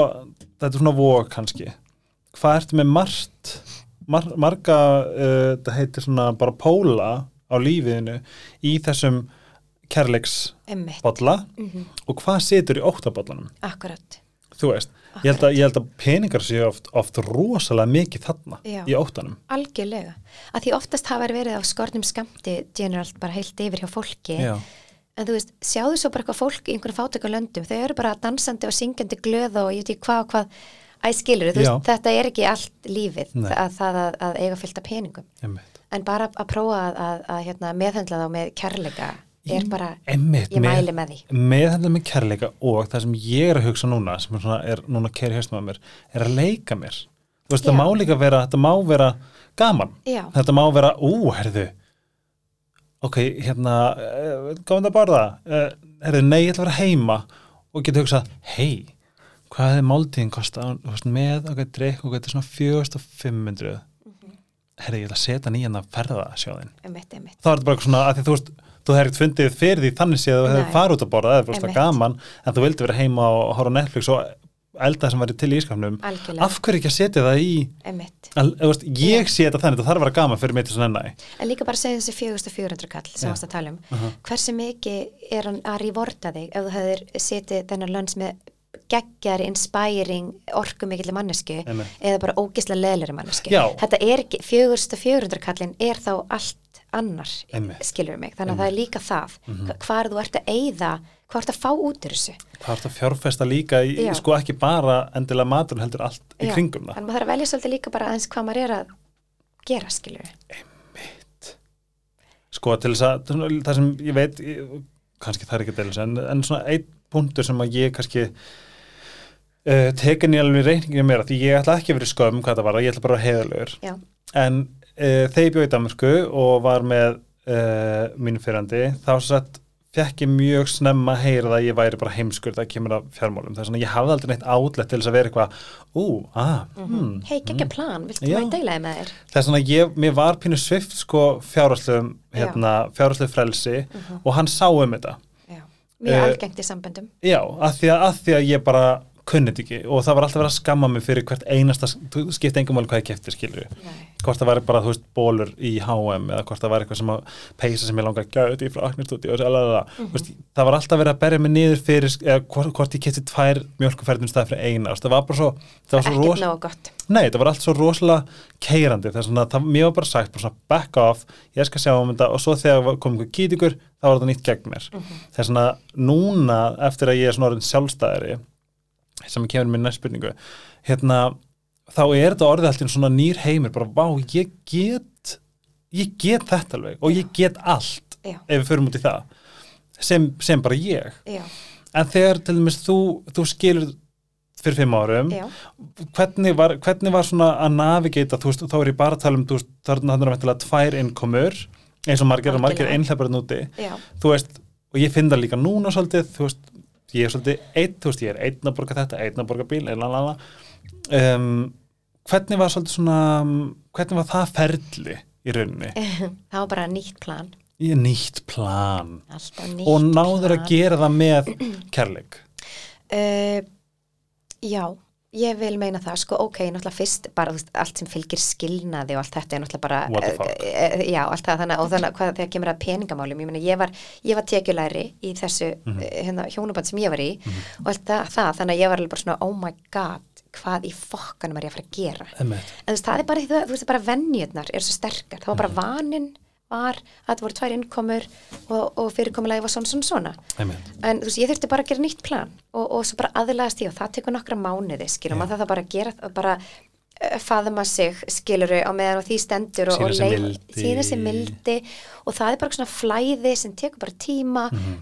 þetta er svona vók kannski. Hvað ertu með margt mar, marga, uh, þetta heitir svona bara póla á lífiðinu í þessum kærleiksbolla Emmitt, mm og hvað situr í óttabóllanum akkurat. Þú veist, ég held, að, ég held að peningar séu oft, oft rosalega mikið þarna Já. í óttanum. Algjörlega, að því oftast hafa verið á skornum skamti generalt bara heilt yfir hjá fólki. Já, en þú veist, sjáðu svo bara eitthvað fólk í einhverjum fátöku löndum, þau eru bara dansandi og syngjandi glöð og ég veit ekki hvað og hvað. Æ skilur, þú veist, þetta er ekki allt lífið Nei. að það að, að eiga fyllt af peningum. Einmitt. En bara að prófa að, að, að hérna, meðhendla þá með kærleika er bara, Einmitt, ég mæli með því. með þetta með kærleika og það sem ég er að hugsa núna sem er, svona, er núna kæri haustum að mér er að leika mér. Þú veist, Já. það má líka vera, þetta má vera gaman, Já. þetta má vera ú, herðu ok, hérna uh, gáðum það að borða. Uh, herðu, nei, ég ætla að vera heima. Og geta hugsað, hei hvað hefði máltíðin veist, með geta drikk og geta svona 4500 herðu, ég ætla að setja nýjan að ferða sjóðin emitt, emitt, þá er þetta bara svona að því þú veist þú hefði ekkert fundið fyrir því þannig séð að þú hefði farið út að borða eða fórst að Einmitt. gaman en þú vildi vera heima og horfa Netflix og elda sem væri til í ískapnum algjörlega. Af hverju ekki að setja það í að, veist, ég sé þetta þannig, það þarf að vera gaman fyrir mig til svona enna en líka bara segja þessi 4400 kall sem Já. varst að tala um. Aha. hversu mikið er hann að revorta þig ef þú hefur setið þennan lönns með geggjari, inspiring orkumikilli mannesku Einmitt. eða bara ógislega leðleri mannesku þetta er ekki, 4400 kallin er þá allt annar Einmitt. skilur mig, þannig að það er líka það. Mm hvar þú ert að eyða hvað ert að fá út úr þessu? Það er að fjárfesta líka í, sko ekki bara endilega matur heldur allt í Já, kringum það. Þannig að maður þarf að velja svolítið líka bara aðeins hvað maður er að gera skilur sko til þess að það sem ég veit kannski það er ekki deilins en, en svona einn punktur sem að ég kannski uh, tekin í alveg reyninginu mér að því ég ætla ekki að vera í skömm hvað það var, ég ætla bara að vera uh, þegar ég bjóð í Danmarku og var með uh, mínu fyrrandi þá satt fekk ég mjög snemma að heyra það að ég væri bara heimskur það kemur af fjármálum, það er svona ég hafði aldrei neitt átlet til þess að vera eitthvað, ú, ah, hmm, hei, geggja plan, viltu maður deilaði með þér? Það er svona ég, mér var pínu svift sko fjárháslegum hérna, fjárhásleg frelsi og hann sá um þetta. Já. mjög Eh, algengt í samböndum. já, að því að, að því að ég bara kunni þetta ekki. Og það var alltaf verið að skamma mig fyrir hvert einasta, þú skipti engum máli hvað ég kefti skilur Nei. hvort það væri bara, þú veist, bólur í H&M eða hvort það væri eitthvað sem að peysa sem ég langa að gæða í frá Aknarstúdíu og alveg Mhm. það, það var alltaf verið að berja mig niður fyrir, eða hvort, hvort ég kefti tvær mjölkuferðin stað fyrir eina, það var bara svo það var svo ekkert ros, nógu gott. Nei, það var allt svo rosalega keirandi, það er svona, það, mér var bara sagt bara svona back off, ég skal sjá um þetta. Og svo þegar kom einhver kýtingur, þá var þetta nýtt gegn mér, það er svona núna eftir að ég er svona orðin sjálfstæðari sem kemur mér næst spurningu. Hérna, þá er þetta orðið svona nýr heimur, bara vá, ég get ég get þetta alveg og ég get allt já, ef við förum út í það. Sem, sem bara ég. Já, en þegar til dæmis þú, þú skilur fyrir fimm árum hvernig var, hvernig var svona að navigata, þú veist, þá er ég bara að tala um veist, þarna þannig að væntanlega tvær innkomur eins og margir og margir einhleipar núti já, þú veist, og ég finn það líka núna svolítið, þú veist, ég er svolítið einn, þú veist, ég er einn að borga þetta, einn að borga bíl einn að lala um, hvernig var svolítið svona hvernig var það ferli í rauninni? (laughs) Það var bara nýtt plan. Ég er nýtt plan. Nýtt og náður plan. að gera það með (clears throat) kærleik? Uh, já, ég vil meina það, sko, ok, náttúrulega fyrst bara veist, allt sem fylgir skilnaði og allt þetta er náttúrulega bara, What the fuck? eh, eh, já, allt það þannig, og þannig hvað þegar kemur að peningamálum, ég meina, ég var, var tekjulæri í þessu, Mhm. mm hérna, hjónuband sem ég var í og allt það, það, þannig að ég var alveg bara svona, oh my god, hvað í fokkanum er ég að fara að gera? Emmett. En þú veist, það er bara, þú veist, bara venjurnar er svo sterkar, það var bara vanin var að það voru tvær innkomur og, og fyrirkomulagi var svona, svona, svona Emmett. en þú veist, ég þurfti bara að gera nýtt plan og, og svo bara aðlæðast í og það tekur nokkra mánuði skilur, Já. maður það bara að gera bara uh, faðma sig, skiluru á meðan og því stendur og, og sig leið- mildi. og það er bara svona flæði sem tekur bara tíma Mhm.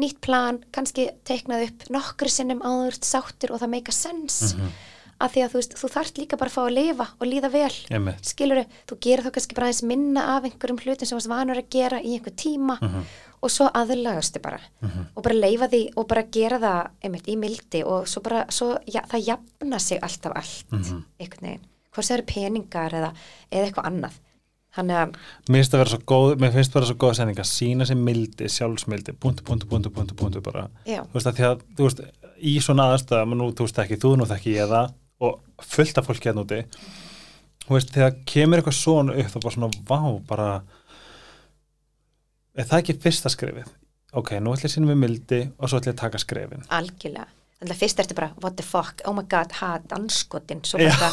nýtt plan, kannski teiknað upp nokkru sinnum áður sáttur og það meika sens Mhm. Að því að þú veist, þú þarft líka bara að fá að lifa og líða vel Einmitt. skilur þú gerir þá kannski bara aðeins minna af einhverjum hlutum sem varst vanur að gera í einhver tíma Mhm. og svo aðlagastu bara og bara leifa því og bara gera það einmitt í mildi og svo bara svo, ja, það jafna sig alltaf allt Mhm. einhvern veginn, hvort það eru peningar eða, eða eitthvað annað þannig að, Mér finnst það vera svo góð, mér finnst það vera svo góð að sína sér mildi, sjálfsmildi, punktu, punktu, punktu, punktu, punktu bara. já, Þú veist að því að, þú veist, í svona aðstæðum, og nú, þú veist ekki, þú nú þekki ég það, fullt af fólki hérna úti, þú veist, þegar kemur eitthvað svona upp, þá bara svona, vá, bara, er það ekki fyrsta skrefið? Ok, nú ætla ég að sína mig mildi og svo ætla ég að taka skrefin. algjörlega. Þannig að fyrst ertu bara, what the fuck, oh my god ha, danskotin, svo bara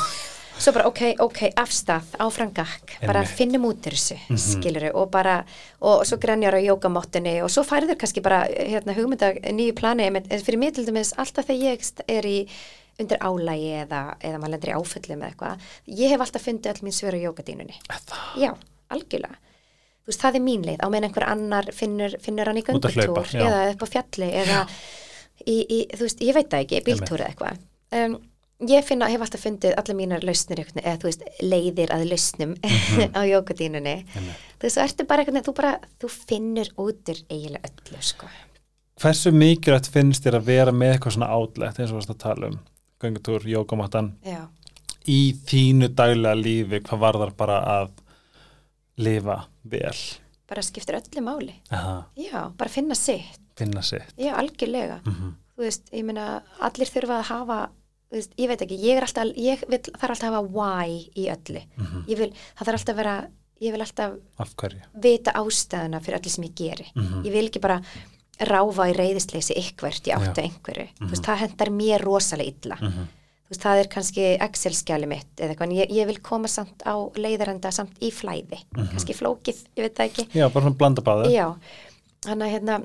svo bara, ok, ok, afstað, áfram gakk. Bara finnum út þessu Mhm. skiluru, og bara, og svo grenjar á jókamottinni og svo færður kannski bara hérna, hugmynda nýju plani, en fyrir mér til dæmis alltaf þegar ég er í undir álægi eða, eða maður lendur í áföllum eða eitthvað, ég hef alltaf fundið öll mín svör á jókadínunni Það. Já, algjörlega. Þú veist, það er mín leið, á meðan einhver annar finnur, finnur hann í göngutúr eða upp á fjalli eða í, í, þú veist, ég veit það ekki, bíltúr eða eitthvað. Um, ég finna, hef alltaf fundið allar mínar lausnir, eða þú veist, leiðir að lausnum Mhm. (laughs) á jókadínunni. Þú veist, þú ertu bara veginn, þú bara, þú finnur út úr eiginlega öllu, sko. Hversu mikilvægt finnst þér að vera með eitthvað svona outlet eins og varst að tala um göngutúr, jókamáttan Já, í þínu daglega lífi hvað varðar bara að lifa vel bara skiptir öllu máli. Aha, Já, bara finna sitt. finna sitt Já, algjörlega. mm þú veist, ég meina, allir þurfa að hafa, þú veist, ég veit ekki, ég er alltaf, ég vil, þarf alltaf að hafa why í öllu. Mhm. Ég vil, það þarf alltaf að vera, ég vil alltaf vita ástæðuna fyrir öllu sem ég geri. Mhm. Ég vil ekki bara ráfa í reyðisleysi ykkvert í áttu einhverju. Þú veist, það hendar mér rosalega illa. Mhm. Þú veist, það er kannski Excel-skjali mitt eða eitthvað, ég, ég vil koma samt á leiðarenda samt í flæði. Mhm. Kannski flókið, ég veit það ekki. Já, bara svona blanda báðu Já, þannig að hérna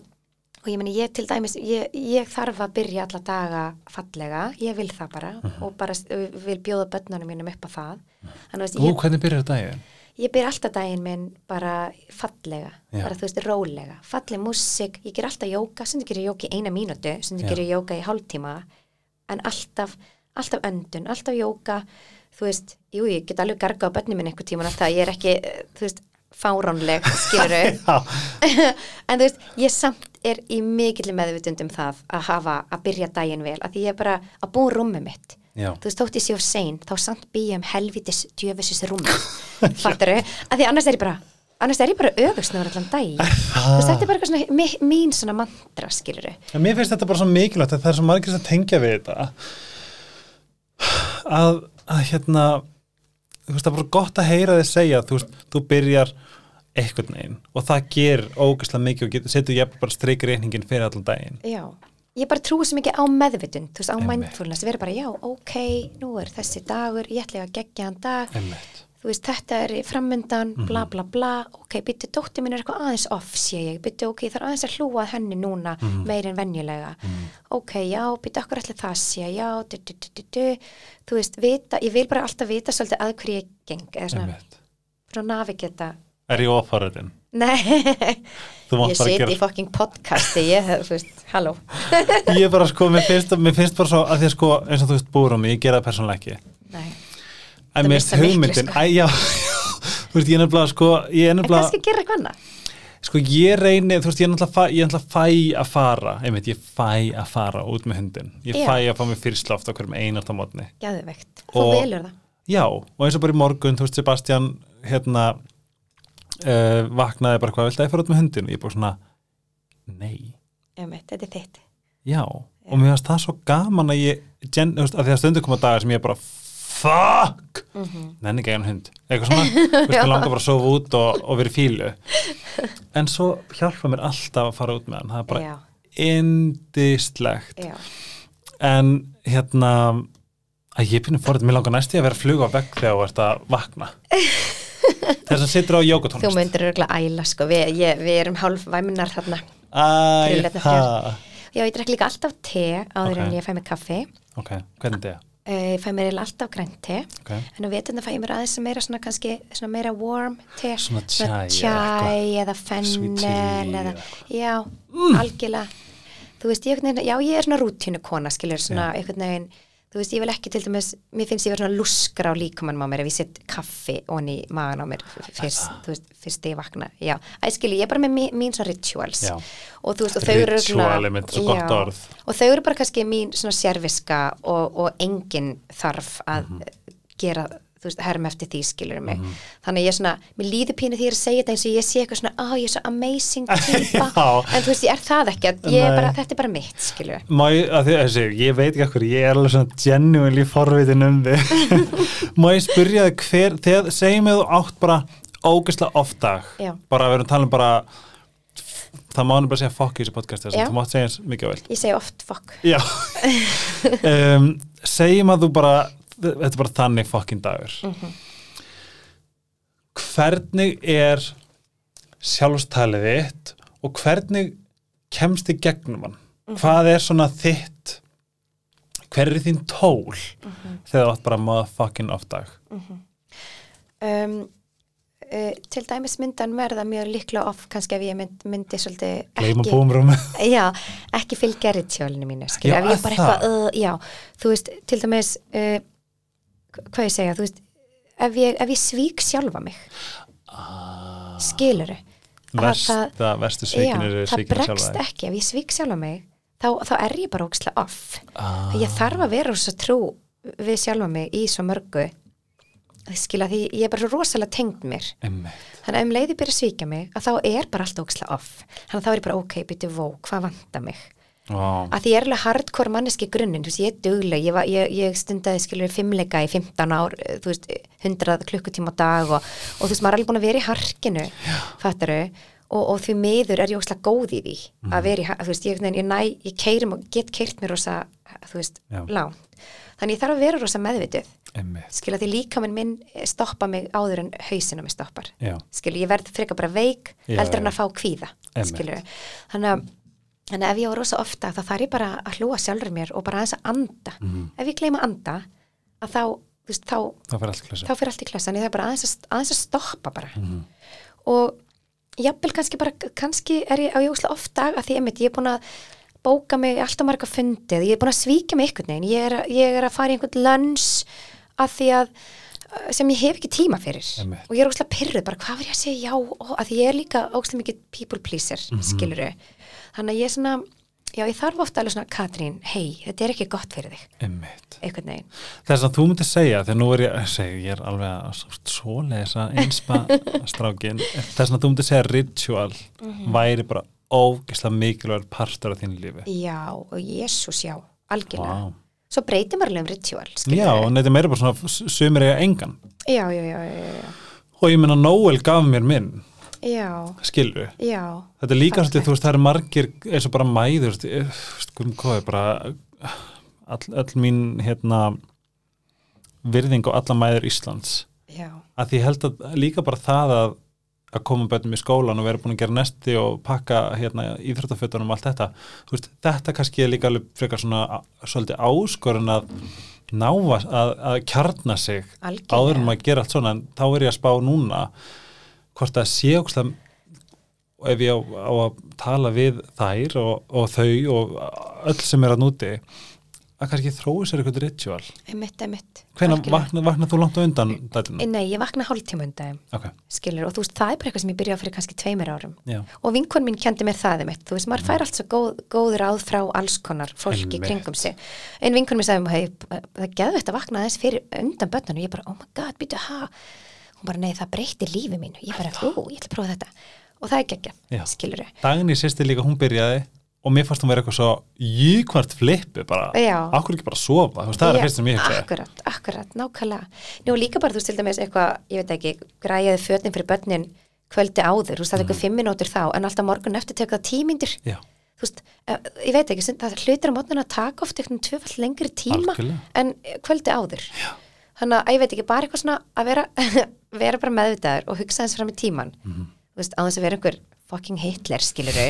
og ég meni ég til dæmis ég, ég þarf að byrja alla daga fallega ég vil það bara Mhm. og bara vil bjóða börnunum mínum upp á það þannig að Ú, ég, hvernig byrjar daginn? Ég byrja alltaf daginn minn bara fallega, Já. bara þú veist rólega falleg músik, ég ger alltaf jóka sem ger ég jóka í eina mínútu, sem Já. ger ég jóka í hálftíma en alltaf alltaf öndun, alltaf jóka þú veist, jú, ég get alveg garga á börnum minn einhver tíma alltaf, ég er ekki, þú veist fáránleg, skilur (laughs) (laughs) en þú veist, ég samt er í mikill meðvitund um það að hafa að byrja daginn vel, að því ég er bara að búa rúmið mitt já, þú veist, þótt ég sé of sein, þá samt býja um helvitis djöfisins rúmið (laughs) fattar þau, að því annars er ég bara annars er ég bara öfusnöður allan dag (laughs) þú veist, þetta er bara eitthvað svona mi- mín svona mantra, skilur En mér finnst þetta bara svo mikilvægt að það er svo margir sem tengja við þetta. Að, að hérna þú veist það er bara gott að heyra þið segja þú veist, þú byrjar einhvern veginn og það gerir ógæslega mikið og setur ég bara streik reyningin fyrir allan daginn. Já, ég bara trúi svo mikið á meðvitund þú veist, á mindfulness, vera bara, já, ok nú er þessi dagur, ég ætla ég að gegja hann dag. Einmitt. þú veist, þetta er framundan, Mhm. bla bla bla. Ok, byttu dóttir mín er eitthvað aðeins off sé ég, byttu ok, þarf aðeins að hlúa henni núna Mhm. meir en venjulega ok, já, byttu okkur allir það sé? Já, du, du, du, þú veist, vita, ég vil bara alltaf vita svolítið að hverju ég geng, eða svona, svona navigeta. Er ég ofharðin? Nei, ég gera í fucking podcasti ég, hef, þú veist, halló Ég er bara sko, mér (laughs) finnst, mér finnst bara svo að því að sko, eins og þú veist búur á mig, ég gera það persónlega ekki nei, En Það finnst miklu, sko. æ, já (laughs) Þú veist, ég er nefnilega, sko Ég er en nefnilega kannski gera eitthvað annað Sko ég reyni, þú veist, ég er náttúrulega fæ, fæ að fara, einmitt, ég fæ að fara út með hundin. Ég Já. fæ að fá mig fyrsláft á hverjum einasta mótni. Gæðvegt, þú velur það Já, og eins og bara í morgun, þú veist, Sebastian, hérna, uh, vaknaði bara hvað, viltu að ég fara út með hundin? Og ég bara svona, nei, Einmitt, þetta er þitt. Já. Og mér finnst það svo gaman að ég, gen, þú veist, að því að stundu koma dagar sem ég bara, fuck, mm nenni ekki einu hund. Eitthvað svona, (laughs) veist, mér langar bara að sofa út og, og vera í fílu. En svo hjálpa mér alltaf að fara út með hann, það er bara já, indislegt já, en hérna að ég pinnum fórið, mér langar næst í að vera að fluga á vegg þegar þú ert að vakna (laughs) þess að sittur á þú jógatónlist myndir örgulega æla sko, Vi, ég, við erum hálf væmunar þarna Æ, Já, ég drekk líka alltaf te áður Ok. en ég fæ mér kaffi. ok, hvernig þetta? Uh, ég fæ mér alltaf grænt te. ok, En á veturna fæ ég mér aðeins meira svona kannski, svona meira warm te. Svona chai eða fennel eða, já, algjörlega. Þú veist, ég, já, ég er svona rútínu kona, skilur, svona einhvern veginn, þú veist, ég vil ekki til dæmis, mér finnst ég vera svona luskra á líkamann á mér ef ég set kaffi onni í magan á mér fyrst, þú veist, fyrst ég vakna. Já, æ, skilur, ég er bara með mín, mín svona rituals. Já. Og þú veist, og þau eru Ritual, einmitt, svo gott Já. orð. og þau eru bara kannski mín svona sérviska og, og enginn þarf að Mhm. gera þú veist, herm eftir því skilur mig. Þannig að ég svona, mér líður pínu því ég er að segja þetta eins og ég sé eitthvað svona, á ég er svo amazing (laughs) típa, Já. en þú veist, ég er það ekki ég er bara, þetta er bara mitt, skilur Má ég, að því, þessi, ég veit ekki okkur, ég er alveg svona genuinely forvitin um þig. (laughs) Má ég spyrja þig hver, þegar, segjum við þú átt bara ógeðslega oft dag, Já. bara við erum að tala um bara það má hann bara segja fokk í þessu podcasti að þú mátt segja eins mikið á vel Ég segi oft fokk. Um, (laughs) Segjum að þú bara þetta er bara þannig fokkin dagur Mhm. Hvernig er sjálfstalið þitt og hvernig kemst þið gegnum hann? Mhm. Hvað er svona þitt hver er þín tól Mhm. þegar þú átt bara motherfucking off dag? Um, uh, til dæmis myndan verða mjög líklega off kannski ef ég mynd, myndi svolítið ekki, (laughs) já, ekki fylgja rituálinu mínu Já, ef ég bara eitthvað, uh, já, þú veist, til dæmis uh, hvað ég segja, þú veist ef ég, ef ég svík sjálfa mig ah, skiluru Versta, verstu svikin eru það bregst ekki, ef ég svík sjálfa mig þá, þá er ég bara ókslega off. Ah, ég þarf að vera svo trú við sjálfa mig í svo mörgu. Skilja því ég er bara svo rosalega tengd mér. Einmitt. þannig að um leiði byrja að svíka mig að þá er bara alltaf ókslega off. Þannig að þá er ég bara ok, byrju vó, hvað vantar mig Vá. að því ég er alveg hardcore manneski grunninn þú veist, ég er dugleg, ég, var- ég, ég stundaði skilur fimmleika í 15 ár eh, þú veist, 100 klukkutíma á dag og, og þú veist, maður er alveg búin að vera í harkinu fattaru, og, og því miður er ég ókslega góð í því að vera í, þú veist, ég, ég, næ, ég keirum og get keirt mér rosa, þú veist, langt. Þannig ég þarf að vera rosa meðvituð. Einmitt. skilja því líkaminn minn stoppa mig áður en hausina mig stoppar. Já. skilja, ég verð frekar bara veik heldur en að fá kvíða skilja, þannig að þannig að ef ég á rosa ofta þá þarf ég bara að hlúa sjálfur mér og bara aðeins að anda Mhm. ef ég gleyma að anda að þá, þú veist, þá, Það fyrir allt klösa. þá fyrir allt í klessan ég þarf bara aðeins að, aðeins að stoppa bara Mhm. og jafnvel kannski bara kannski er ég á jósla ofta að því einmitt ég er búin að bóka mig alltaf marga fundið, ég er búin að svíkja mig einhvern veginn, ég er, ég er að fara í einhvern lönns að því að sem ég hef ekki tíma fyrir Einmitt. og ég er óslega pyrruð, bara hvað var ég að segja já og að ég er líka óslega mikið people pleaser mm Mhm. skiluru, þannig að ég er svona já ég þarf ofta alveg svona Katrín, hei, þetta er ekki gott fyrir þig Einmitt. einhvern veginn, Þess að þú myndir segja, þegar nú er ég, segi, ég er alveg að svoleisa einspa (laughs) strákin, þess að þú myndir segja að ritual Mhm. væri bara ógeðslega mikilvægur partur af þínu lífi. já og jésús já, algjörlega Vá. svo breytir maður alveg um ritual Já, en þetta er meira bara svona, sumir eiga engan. já, já, já, já, já. Og ég meina, Noel gaf mér minn, Já, Þetta er líka svolítið, þú veist, það eru margir eins og bara mæður, eh, hvað- er bara all, all mín, hérna virðing og alla mæður Íslands. Já, að því ég held að líka bara það að að koma bönnum í skólan og vera búin að gera nesti og pakka hérna íþróttafötunum og allt þetta, veist, þetta kannski er líka frekar svona svolítið áskorun að ná að, að, að kjarna sig algjörlega. áður en maður gera allt svona en þá er ég að spá núna hvort það sé ókslega og ef ég á, á að tala við þær og, og þau og öll sem er að núti að kannski þrói sér eitthvað ritual Einmitt, einmitt. hvenær algjörlega. vakna, þú langt á undan dælunum? Nei, ég vakna hálftíma undan, ok, skilur, og þú veist, það er bara eitthvað sem ég byrjaði fyrir kannski tveimur árum. já, Og vinkon mín kendi mér það einmitt, þú veist, maður fær allt svo góð, góð ráð frá alls konar fólki Einmitt. kringum sig. Einn vinkon mér sagði, hei, það þetta að vakna aðeins fyrir undan börnunum, ég bara, oh my god, býtu, ha? Hún bara, nei, það breytir lífi mínu, ég bara, ú, ég ætla að prófa þetta. Og það er geggja, skilur Dagný sýsti líka, hún byrjaði og mér fannst hún vera eitthvað svo jíkvart flippi bara, akkur ekki bara sofa? Veist, það er fyrst sem ég hugsaði. Akkurat, akkurat, nákvæmlega. Nú líka bara, þú til dæmis eitthvað, ég veit ekki græjaði fötin fyrir börnin kvöldi áður, þú er eitthvað fimm minútur þá en alltaf morgun eftir þú veist, eh, ég veit ekki, það hlutir á mótnan að taka oft eitthvað tvöfall lengri tíma Algjörlega. en kvöldi áður. Já. Þannig að ég veit ekki, bara eitthvað svona að vera, (laughs) vera bara meðvitaður og hugsa eins fram í tíman Mhm. þú veist, á þess að vera einhver fucking Hitler, skiluru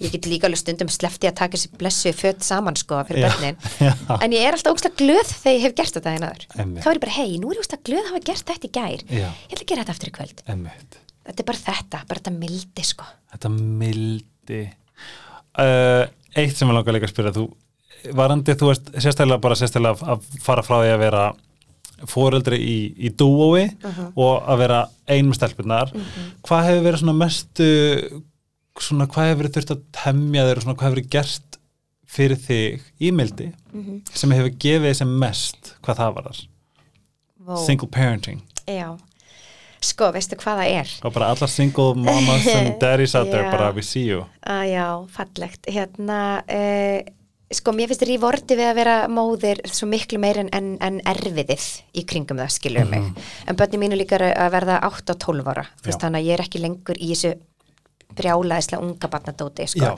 ég get líka alveg stundum slefti að taka sér blessu fött saman sko fyrir börnin. já. en ég er alltaf ógslag glöð þegar ég hef gert þetta einn aður Einmitt. þá er ég bara, hei, nú er ég ógslag glöð að hafa gert þetta í gær. Já. ég ætla að gera þetta aftur í kvöld. Emmitt þetta er bara þetta, bara þetta mildi sko. Þetta mildi. Uh, Eitt sem ég langar líka að spyrja þú, varandi, þú veist, sérstaklega bara sérstaklega að fara frá því að vera foreldri í, í dúói og að vera ein með stelpunar hvað hefur verið svona mestu svona hvað hefur verið þurft að temja þeir og svona hvað hefur verið gert fyrir þig í mildi sem hefur gefið sem mest hvað það var þar Vó. single parenting. Já, sko, veistu hvað það er? Og bara allar single mamas and (laughs) daddies out there bara we see you. Já, fallegt. Hérna, uh, sko, mér finnst rívorti við að vera móðir svo miklu meir en, en, en erfiðið í kringum það, skilur mig. En börni mínu líka að verða 8 og 12 ára þú veist, Já. þannig að ég er ekki lengur í þessu brjálaðislega unga barnadóti sko.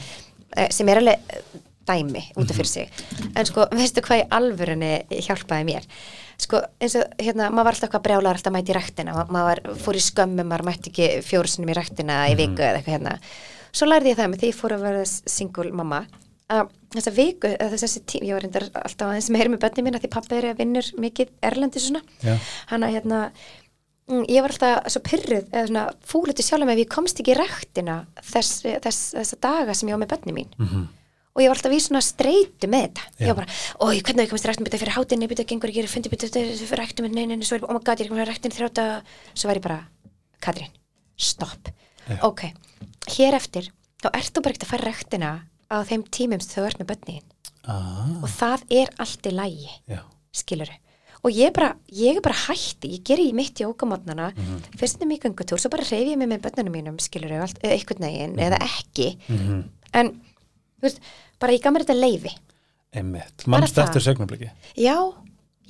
Eh, sem er alveg eh, dæmi út af fyrir sig. En sko, veistu hvað í alvörunni hjálpaði mér? Sko, eins og hérna, maður var alltaf hvað brjálaður alltaf mæti í ræktina, Ma maður var- fór í skömmu maður mætti ekki fjóru sinni í ræktina í viku eða eitthvað hérna, svo lærði ég það með því ég fór að vera single mamma að þessa viku, þessi tíma ég var reyndar alltaf aðeins meira með bönni mína því pappi er að vinnur mikið erlendi svona. Hann að hérna mm, ég var alltaf svo pyrruð eða svona fúluti sjálf með ef ég komst ekki í ræktina þess, þess, þessa daga sem ég var með bönni mín. Mhm. og ég var alltaf í svona streitu með þetta. Já. ég var bara, oi, hvernig hef ég komist í ræktin byrja fyrir hátinni, byrja gengur ekki, fundi byrja fyrir ræktin nei, nei, nei, svo er ég, oh my god, ég er ræktin þrjóta, svo var ég bara, Katrín stopp, Já. ok hér eftir, þá ert þú bara ekkert að fara í ræktina á þeim tímum sem þú ert með bönniðin ah, og það er allt í lægi já, skiluru og ég er bara, ég er bara hætti, ég ger í mitt jókamotnana, mm. -hmm. fyrst um í göngutúr, svo bara reyfi ég mig með bönnunum mínum, skiluru, allt, eða einhvern veginn, eða ekki, mhm, en, þú veist, bara ég gaf mér þetta leifi, einmitt. Bara mannst eftir sögnabliki já,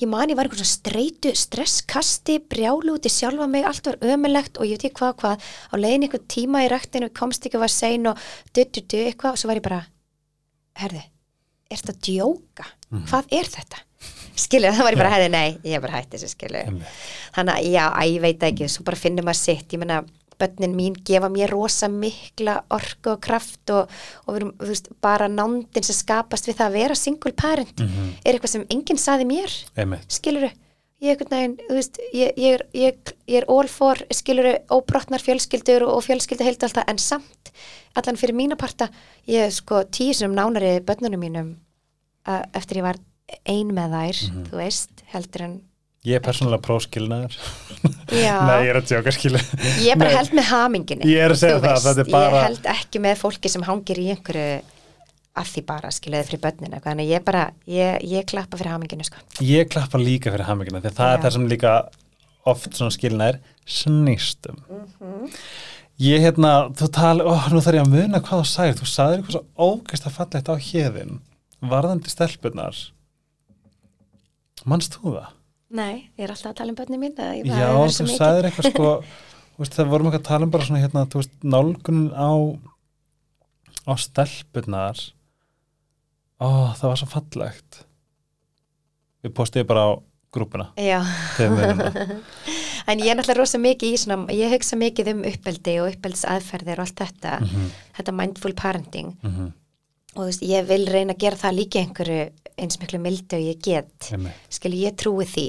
ég man ég var einhvern svona streitu, stresskasti, brjálu út í sjálfa mig, allt var ömulegt og ég veit ekki hvað, hvað, á leiðin einhvern tíma í ræktinu, komst ekki að var sein og du, du, du, eitthvað, og svo var ég bara, herði, er þetta djóka? Hvað er þetta? Skilur, það var ég bara, herði, nei, ég er bara hætti þessu. Einmitt. Þannig að, já, að ég veit ekki, svo bara finnum maður sitt, ég meina, börnin mín gefa mér rosa mikla orku og kraft og, og við erum, þú veist, bara nándin sem skapast við það að vera single parent er eitthvað sem enginn saði mér, skiluru, ég veginn, veist, ég, ég, ég, ég er all for, skiluru, óbrotnar fjölskyldur og, og fjölskyldu heilt alltaf, en samt, allan fyrir mína parta, ég sko tíu sem nánari börnunum mínum eftir ég var ein með þær, þú veist, heldur en ég er persónulega próskilnaður (laughs) nei, ég er að tjóka skilu Ég bara Nei. held með haminginni Ég er að segja það, er bara- Ég held ekki með fólki sem hangir í einhverju að því bara, skiluði fyrir börnina þannig ég bara, ég, ég klappa fyrir haminginu sko. ég klappa líka fyrir hammingina því að það Já. er það sem líka oft svona skilnaðir snýstum Mhm. ég hérna, þú tala ó, nú þarf ég að muna hvað þú sagðir þú sagðir eitthvað svo ógæst að fallegt á hérðin varðandi stelpunar manst þú það? Nei, ég er alltaf að tala um börnin mín Já, þú sagðir eitthvað sko (laughs) veist, það vorum eitthvað að tala um bara svona hérna, veist, nálgunin á á stelpunar ó, það var svo fallegt. Við postiði bara á grúpuna það (laughs) en ég er náttúrulega rosa mikið í svona, ég hugsa mikið um uppeldi og uppeldisaðferðir og allt þetta Mhm, þetta mindful parenting. Mhm, og þú veist, ég vil reyna að gera það líka einhverju eins miklu mildi og ég get. Einmitt. skil ég trúi því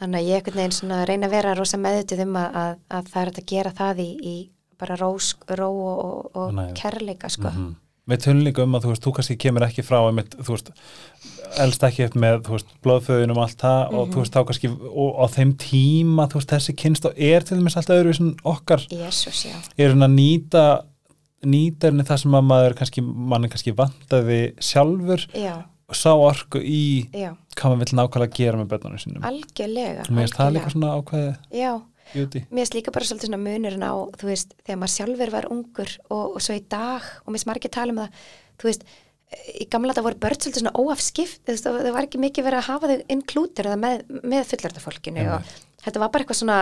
þannig að ég einhvern veginn svona reyna að vera rosa meðutið um að, að, að það er að gera það í, í bara ró, ró og, og, og kærleika sko. Mhm. Við tölum líka um að þú veist, þú kannski kemur ekki frá einmitt, þú veist, elst ekki upp með, þú veist, blóðföðunum og allt það og Mhm. þú veist, þá kannski, og á þeim tíma þú veist, þessi kynst og er til dæmis alltaf öðru okkar, Jésús, já. er að nýta nýta henni það sem að maður kannski, mann kannski vantaði sjálfur Já, sá orku í já, hvað maður vill nákvæmlega gera með börnunum sínum. Algjörlega. mér finnst það líka svona ákveði Já, júti mér finnst líka bara svolítið svona munurinn á, þú veist, þegar maður sjálfur var ungur og, og svo í dag, og mér finnst að tala um það, þú veist, í gamla þetta voru börn svolítið svona óafskipt, þú veist, það var ekki mikið verið að hafa þau inklútur með, með fullorðafólkinu og þetta var bara eitthvað svona,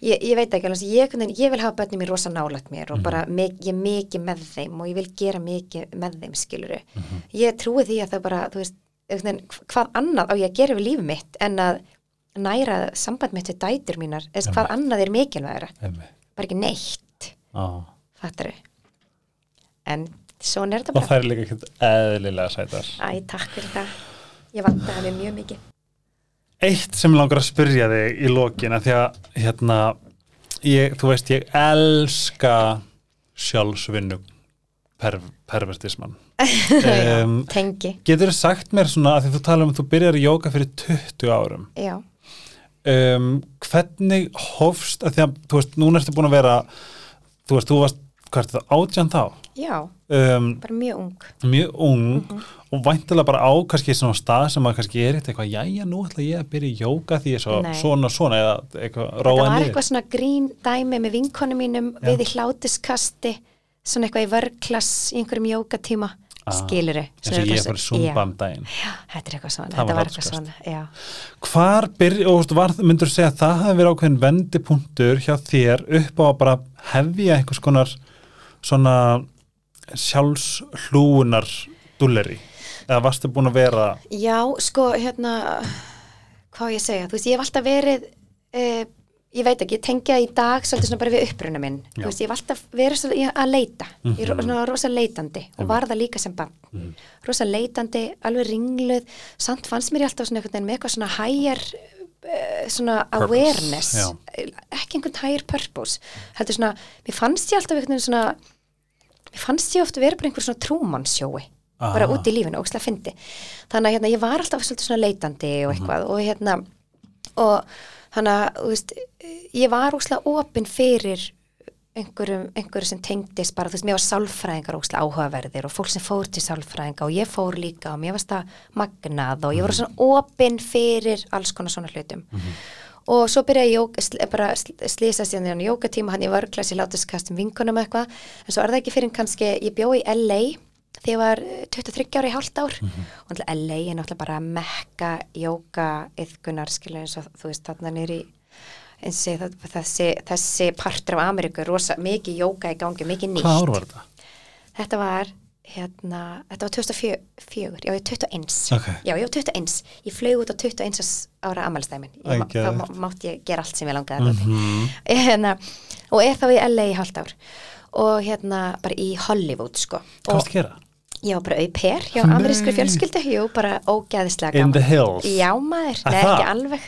ég, ég veit ekki alveg, ég, ég vil hafa börnum mér rosa nálægt mér og bara mik, ég er mikið með þeim og ég vil gera mikið með þeim, skiluru. Ég trúi því að það bara, þú veist, hvað annað á ég að gera við líf mitt en að næra samband mitt við dætur mínar, eða hvað annað er mikilvægra bara ekki neitt. Og fattar en svona er þetta bara. það er líka ekkert eðlilega sætar. Æ, takk fyrir það. Ég vantaði mig mjög mikið Eitt sem langar að spyrja þig í lokina því að hérna ég, þú veist ég elska sjálfsvinnu per, pervertisman um, (laughs) tengi, Getur þú sagt mér svona að því þú tala um að þú byrjar í jóka fyrir 20 árum. Já, um, hvernig hófst að því að þú veist, núna ertu búin að vera þú veist, þú varst, hvað er þetta, átján þá já um, bara mjög ung. mjög ung Mhm. og væntilega bara á kannski svona stað sem að kannski er eitthvað, jæja, nú ætla ég að byrja í jóka því ég er svo, svona, svona eða eitthvað þetta róa var niður. eitthvað svona grín dæmi með vinkonu mínum Já. við í hlátuskasti svona eitthvað í vörklass í einhverjum jókatíma Ah, skiluru eins og ég bara sumba um daginn. Já, þetta er eitthvað svona, Það þetta var var eitthvað svona já, hvar byrja, og þú var, myndur segja að það hefði verið ákveðin vendipunktur hjá þér upp á að bara hefja einhvers konar svona sjálfslúunar dulleri? Eða varstu búin að vera Já, sko, hérna hvað ég segja, þú veist, ég hef alltaf verið uh, ég veit ekki, ég tengja í dag svolítið svona bara við uppruna minn. Já. þú veist, ég hef alltaf verið svolítið að leita. Ég er Mhm. svona rosa leitandi og var það líka sem bann Mhm. rosa leitandi, alveg ringluð. Samt fannst mér alltaf svona einhvern veginn með eitthvað svona higher uh, svona Purpose, awareness. Já. ekki einhvern higher purpose heldur svona, mér fannst ég alltaf einhvern veginn svona mér fannst ég ofta verið bara einhver svona trúmannsjói bara út í lífinu, ógslag fyndi þannig að hérna, ég var alltaf svona leitandi og eitthvað og hérna og þannig að, veist, ég var ógslag opinn fyrir einhverjum, einhverjum sem tengdist bara, þú veist, mér var sálfræðingar ógslag áhugaverðir og fólk sem fór til sálfræðinga og ég fór líka og mér varst það magnað og ég var svona opinn fyrir alls konar svona hlutum og svo byrjaði ég bara sl- slýsa síðan í jókatíma hann í vörglas í látuskastum vinkunum eitthvað. En svo er það ekki fyrir kannski, ég bjó í LA þegar ég var eh, 23 ára í hálft ár. Og náttúrulega LA er náttúrulega bara mekka jóka yðkunar skilur eins og þú veist þarna nýri eins og það, þessi, þessi partur af Ameríku er rosa mikið jóka í gangi, mikið nýtt. Hvað ár var þetta? þetta var hérna, þetta var 2004 já, ég var 21 Ok. já, ég var 21, ég flög út á 21 ára ammælstæmin, Æ, þá má- mátti ég gera allt sem ég langaði mm Mhm. hérna, og er þá í LA í hálft ár og hérna bara í Hollywood sko hvað varst að gera? ég var bara auper hjá Nei. amerískri fjölskyldu jú, bara ógeðislega In gaman the hills? já maður, það? ekki alveg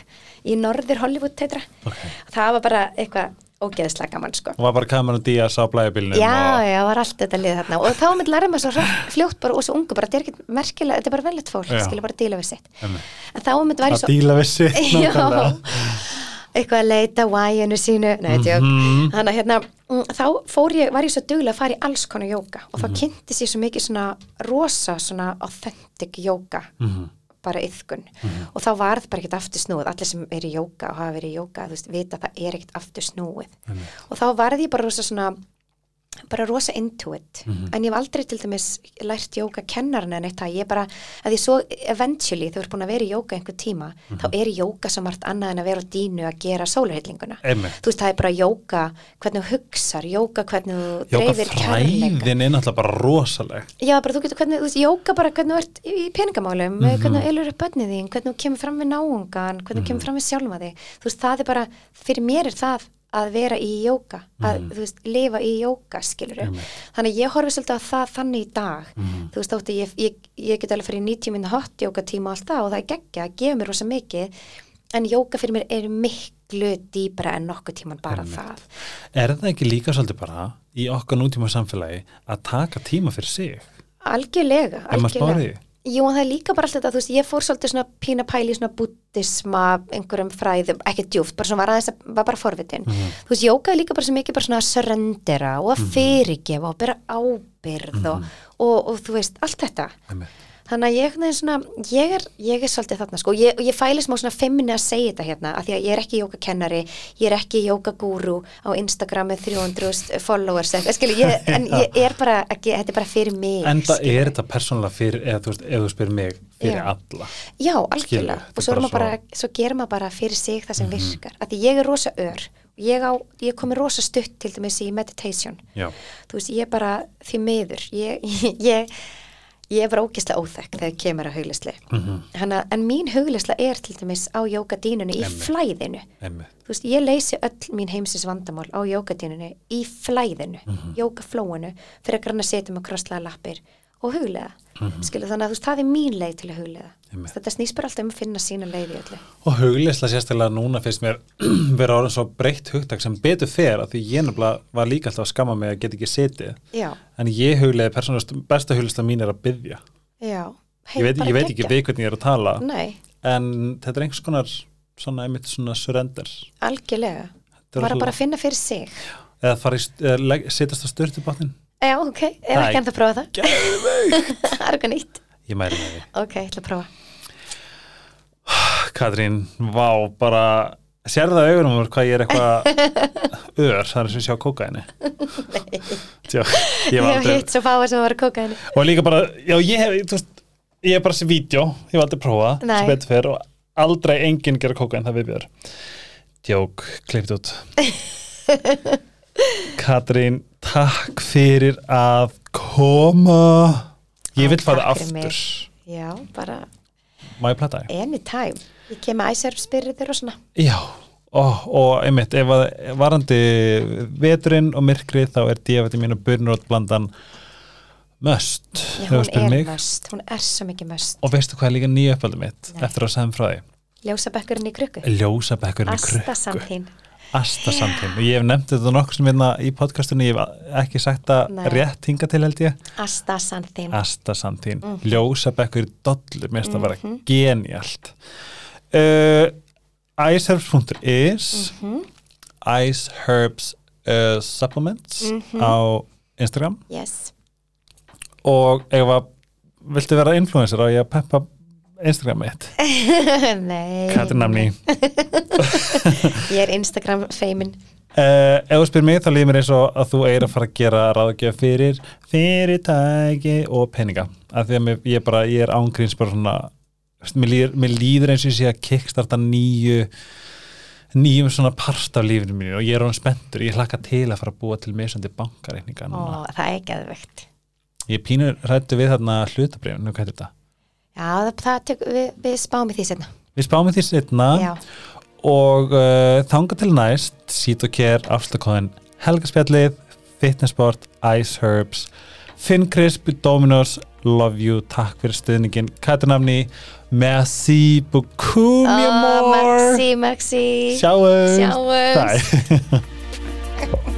í norður Hollywood teitra Ok. það var bara eitthvað ógeðislega gaman sko. Og var bara Cameron Diaz á blæjubilnum Já, og... já, var allt þetta lið þarna. Og þá myndi læra maður svo fljótt bara og svo ungu bara, þetta er ekki merkilega, þetta er bara velið fólk, Já. skilja bara að díla við sitt. En þá myndi væri að svo díla við sitt (laughs) eitthvað að leita why-inu sínu, nei, tjók Mhm. þannig að hérna, mm, þá ég, var ég svo duglega að fara í alls konar jóka og þá kynnti sér svo mikið svona rosa svona authentic jóka Mhm. Bara yðkun og þá var það bara ekkert aftur snúið allir sem er í jóka og hafa verið í jóka þú veist, vita að það er ekkert aftur snúið og þá varði ég bara rosa svona bara rosa into it Mhm. en ég hef aldrei til dæmis lært jóka kennaran en eitt það, ég bara að ég svo eventually, þú ert búin að vera í jóka einhver tíma, Mhm. þá er jóka svo margt annað en að vera á dínu að gera sólarhillinguna Einmitt. þú veist, það er bara jóka hvernig þú hugsar, jóka hvernig þú Jóka dreifir kærleika fræðin er náttúrulega bara rosaleg Já, bara þú getur hvernig, þú veist, jóka bara hvernig þú ert í peningamálum, Mhm. hvernig þú elur upp bönnið þín, hvernig þú kemur fram við náungan, hvernig þú kemur fram við sjálfa þig. Þú veist, það er bara, fyrir mér er það að vera í jóka, að, þú veist, lifa í jóka, skilur. Einmitt. Þannig að ég horfi svolítið á það þannig í dag. Mhm. Þú veist, þótti, ég, ég, ég get alveg fyrir 90 minna hot jóka tíma og allt það og það er geggja, gefur mér rosa mikið, en jóka fyrir mér er miklu dýbra en nokkuð tíman bara það. er það ekki líka svolítið bara í okkar nútíma samfélagi að taka tíma fyrir sig Algjörlega, algjörlega. Jú, en það er líka bara allt þetta, þú veist, ég fór svolítið svona pína pæli í svona búttisma, einhverjum fræðum, ekki djúft, bara svona var aðeins að, var bara forvitin. Mhm. Þú veist, jóka er líka bara svo mikið bara svona að surrendera og að fyrirgefa og bera ábyrð og, og, og þú veist, allt þetta. Einmitt. Þannig að ég, svona, ég, er, ég er svolítið þarna sko, ég, ég fæli smá svona femminni að segja þetta hérna, af því að ég er ekki jókakennari, ég er ekki jókagúru á Instagram með 300 followers, ég, (laughs) en ég er bara, ekki, þetta er bara fyrir mig. en það er þetta persónulega fyrir eða þú veist, ef þú spyrir mig, fyrir Já. alla? Já, algjörlega, þetta og svo, er bara svo gerir maður bara fyrir sig það sem virkar, af því ég er rosa ör. Ég, á, ég komi rosa stutt til dæmis í meditation, já, þú veist, ég bara því miður, ég, (laughs) ég, ég bara ógislega óþekk þegar kemur að huglisli, Mhm. Hanna, en mín huglisla er til dæmis á jókadínunni í flæðinu, veist, ég leysi öll mín heimsins vandamál á jókadínunni í flæðinu, Mhm. jókaflóinu fyrir að granna setjum að krosslega lappir og huglega, Mhm. skilu þannig að þú veist, það er mín leið til að huglega Einmitt. þetta snýst bara alltaf um að finna sína leið í öllu. Og hugleysla sérstaklega núna finnst mér (clears throat) vera orðin svo breytt hugtak sem betur fer að því ég nefnilega var líka alltaf að skamma mig að geta ekki setið. Já, en ég hugleiði persónulega, besta hugleysla mín er að byggja ég veit, ég veit ekki við hvernig ég er að tala nei, en þetta er einhvers konar svona einmitt svona surrender. Algjörlega. Bara svo- bara finna fyrir sig. Eða eða setjast á störtubátnin já, ok, Það er ekki enda að prófa það. Geðveikt. (laughs) það er eitthvað nýtt. Ég mæri með því. Ok, ég ætla að prófa. Katrín, vá, bara sérðu það augunum úr hvað ég er eitthvað (laughs) ör, það er sem sjá kókaini Tjá, ég ég hef aldrei hitt svo fáið sem var að kóka henni og líka bara, já ég hef þú veist, ég hef bara sér vídeo, ég hef aldrei prófað Nei. sem betur fer og aldrei enginn gera kókain það viðbjör djók, klippt út. (laughs) Katrín takk fyrir að koma ég vil fara aftur Já, bara má ég plata þig? anytime. Ég kem að æsar spyrir og svona. Já, og, og einmitt ef að varandi veturinn og myrkrið þá er D-vitamin mín og burnrótblandan möst Já, hún er mig möst, hún er svo mikið möst. og veistu hvað er líka nýja uppaldið mitt Nei. eftir að segja frá því Ljósabekkurinn í krukku. ljósabekkurinn í krukku Astasantín. Astasantín og ég hef nefnt þetta nokkur sem hérna í podcastunni, ég hef ekki sagt það rétt hinga til held ég Astasantín. Astasantín, Mhm. ljósabekkur í dollu, mér finnst það bara genialt uh, iceherbs.is Mhm. iceherbs uh, supplements Mhm. á Instagram Yes. og ef að viltu vera influencer á ég að peppa Instagram mitt (laughs) Nei. Katrin Namni (laughs) Ég er Instagram feimin. Uh, ef þú spyr mig þá líður mér eins og að þú eigir að fara að gera ráðgjöf fyrir fyrirtæki og peninga af því að mér, ég, bara, ég er ángríns bara svona mér líður, mér líður eins og ég sé að kickstarta nýju nýjum svona part af lífinu mínu og ég er án spenntur, ég hlakka til að fara að búa til misandi bankareikninga. Ó, það er geðvegt. ég pínur rættu við þarna hlutabrifin, nú hvað er þetta? Já, það, tök, við, við spáum í því setna. Við spáum í því setna Já. og uh, þanga til næst sít og kér afslagkóðin Helgaspjallið, Fitnessport Ice Herbs, Finn Crisp Dominos, Love You takk fyrir stuðningin, Katrinamni Merci beaucoup, Ó, amor Maxi, Maxi. Sjáumst Sjáumst. Bye (laughs)